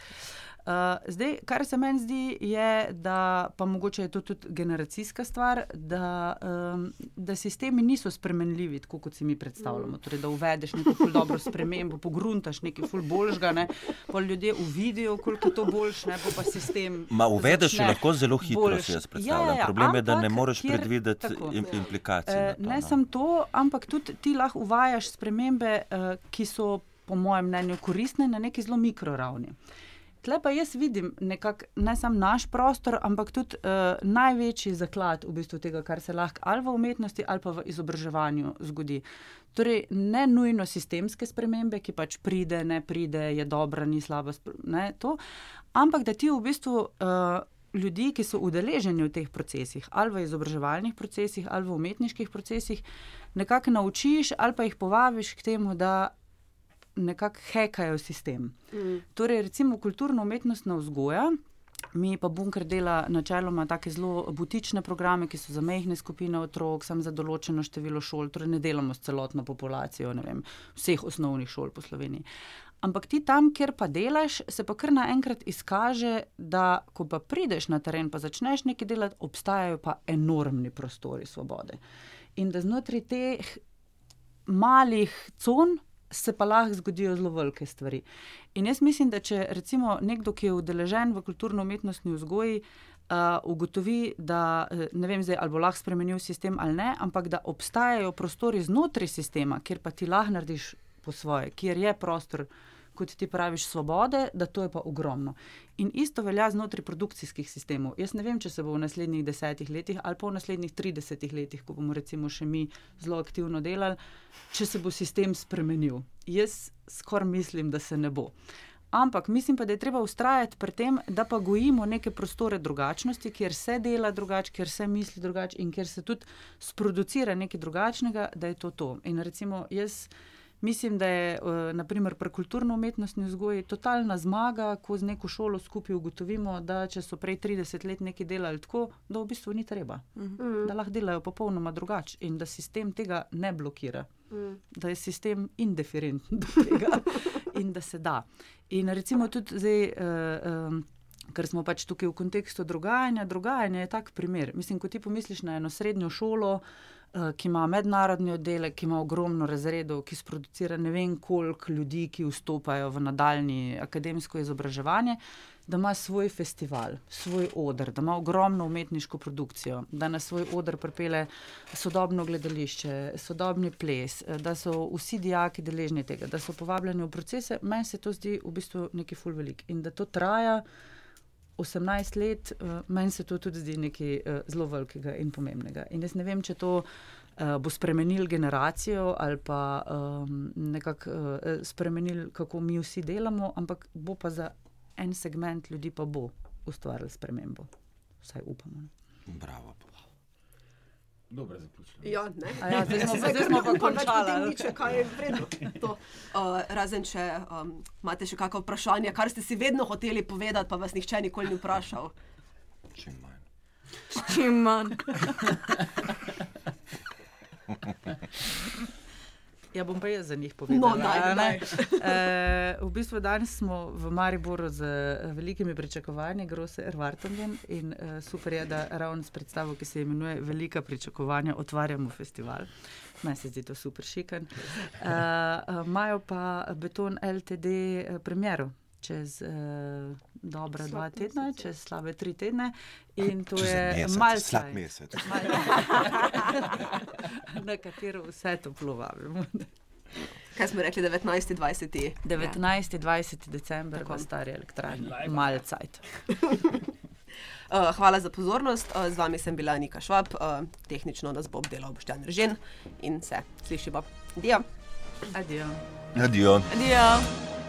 zdaj, kar se meni zdi, je, da pa mogoče je to tudi generacijska stvar, da, um, da sistemi niso spremenljivi, tako kot si mi predstavljamo. Torej, da uvedeš neko ful dobro spremembo, pogruntaš nekaj ful boljšega, ne? pa ljudje uvidijo, koliko je to boljš, ne pa sistem. Ma uvedeš lahko zelo hitro, boljš. si jaz predstavljam. Ja, ja, Problem je, da ne moreš kjer, predvideti im, implikacij. Uh, ne samo to, ampak tudi ti lahko uvajaš spremembe, uh, ki so po mojem mnenju koristne na neki zelo mikroravni. Tle pa jaz vidim nekak, ne samo naš prostor, ampak tudi uh, največji zaklad v bistvu tega, kar se lahko ali v umetnosti ali pa v izobraževanju zgodi. Torej, ne nujno sistemske spremembe, ki pač pride, ne pride, je dobra, ni slaba, ne to, ampak da ti v bistvu uh, ljudi, ki so udeleženi v teh procesih, ali v izobraževalnih procesih, ali v umetniških procesih, nekako naučiš ali pa jih povabiš k temu, da nekako hekajo sistem. Mm. Torej, recimo kulturno-umetnostna vzgoja. Mi pa bunker dela načeloma tako zelo butične programe, ki so za mehne skupine otrok, samo za določeno število šol, torej ne delamo s celotno populacijo vem, vseh osnovnih šol po Sloveniji. Ampak ti tam, kjer pa delaš, se pa kar naenkrat izkaže, da ko pa prideš na teren, pa začneš nekaj delati, obstajajo pa enormni prostori svobode. In da znotraj teh malih con, se pa lahko zgodijo zelo velike stvari. In jaz mislim, da če recimo nekdo, ki je udeležen v kulturno-umetnostni vzgoji, uh, ugotovi, da ne vem, zdaj, ali bo lahko spremenil sistem ali ne, ampak da obstajajo prostori znotraj sistema, kjer pa ti lahko narediš po svoje, kjer je prostor kot ti praviš, svobode, da to je pa ogromno. In isto velja znotraj produkcijskih sistemov. Jaz ne vem, če se bo v naslednjih desetih letih ali pa v naslednjih tridesetih letih, ko bomo recimo še mi zelo aktivno delali, če se bo sistem spremenil. Jaz skoraj mislim, da se ne bo. Ampak mislim pa, da je treba ustrajati pri tem, da pa gojimo neke prostore drugačnosti, kjer se dela drugače, kjer se misli drugače in kjer se tudi sproducira nekaj drugačnega, da je to to. In recimo jaz. Mislim, da je eh, naprimer, pri kulturno-umetnostni vzgoji totalna zmaga, ko z neko šolo skupaj ugotovimo, da če so prej 30 let nekaj delali tako, da v bistvu ni treba, mm. da lahko delajo popolnoma drugače in da sistem tega ne blokira, mm. da je sistem indiferenten do tega in da se da. In recimo tudi zdaj. Uh, um, Ker smo pač tukaj v kontekstu dogajanja. Dogajanje je tak primer. Mislim, ko ti pomisliš na eno srednjo šolo, uh, ki ima mednarodni oddelek, ki ima ogromno razredov, ki sproducira ne vem koliko ljudi, ki vstopajo v nadaljni akademsko izobraževanje, da ima svoj festival, svoj odr, da ima ogromno umetniško produkcijo, da na svoj odr pripele sodobno gledališče, sodobni ples, da so vsi dijaki deležni tega, da so povabljeni v procese. Meni se to zdi v bistvu nekaj ful velik in da to traja. 18 let, uh, meni se to tudi zdi nekaj uh, zelo velikega in pomembnega. In jaz ne vem, če to uh, bo spremenil generacijo ali pa um, nekako uh, spremenil, kako mi vsi delamo, ampak bo pa za en segment ljudi pa bo ustvaril spremembo. Vsaj upamo. Bravo. Dobro zaključili. Ja, ne. Ja, zdaj smo, zdaj smo pa končali. Nič, kaj je vredno. To, uh, razen, če um, imate še kakšno vprašanje, kar ste si vedno hoteli povedati, pa vas nihče nikoli ni vprašal. Čim manj. Čim manj. Ja, bom pa jaz za njih povedal. No, daj, daj. e, v bistvu danes smo v Mariboru z velikimi pričakovanji, grose Ervartongen in e, super je, da ravno s predstavo, ki se imenuje Velika pričakovanja, otvarjamo festival. Meni se zdi to super šikan. Imajo e, pa Beton LTD premjero čez uh, dobra Slab dva tedna, mesec. čez slabe tri tedne. In to čez je malce slab mesec. na katero vse to plovamo. Kaj smo rekli, 19. 20. 19. 20. december, ko stari elektrarni, malce. Uh, hvala za pozornost. Uh, z vami sem bila Nika Švab, uh, tehnično nas bo obdelal Boštjan Režen in se slišimo. Adijo. Adijo. Adijo. Adijo.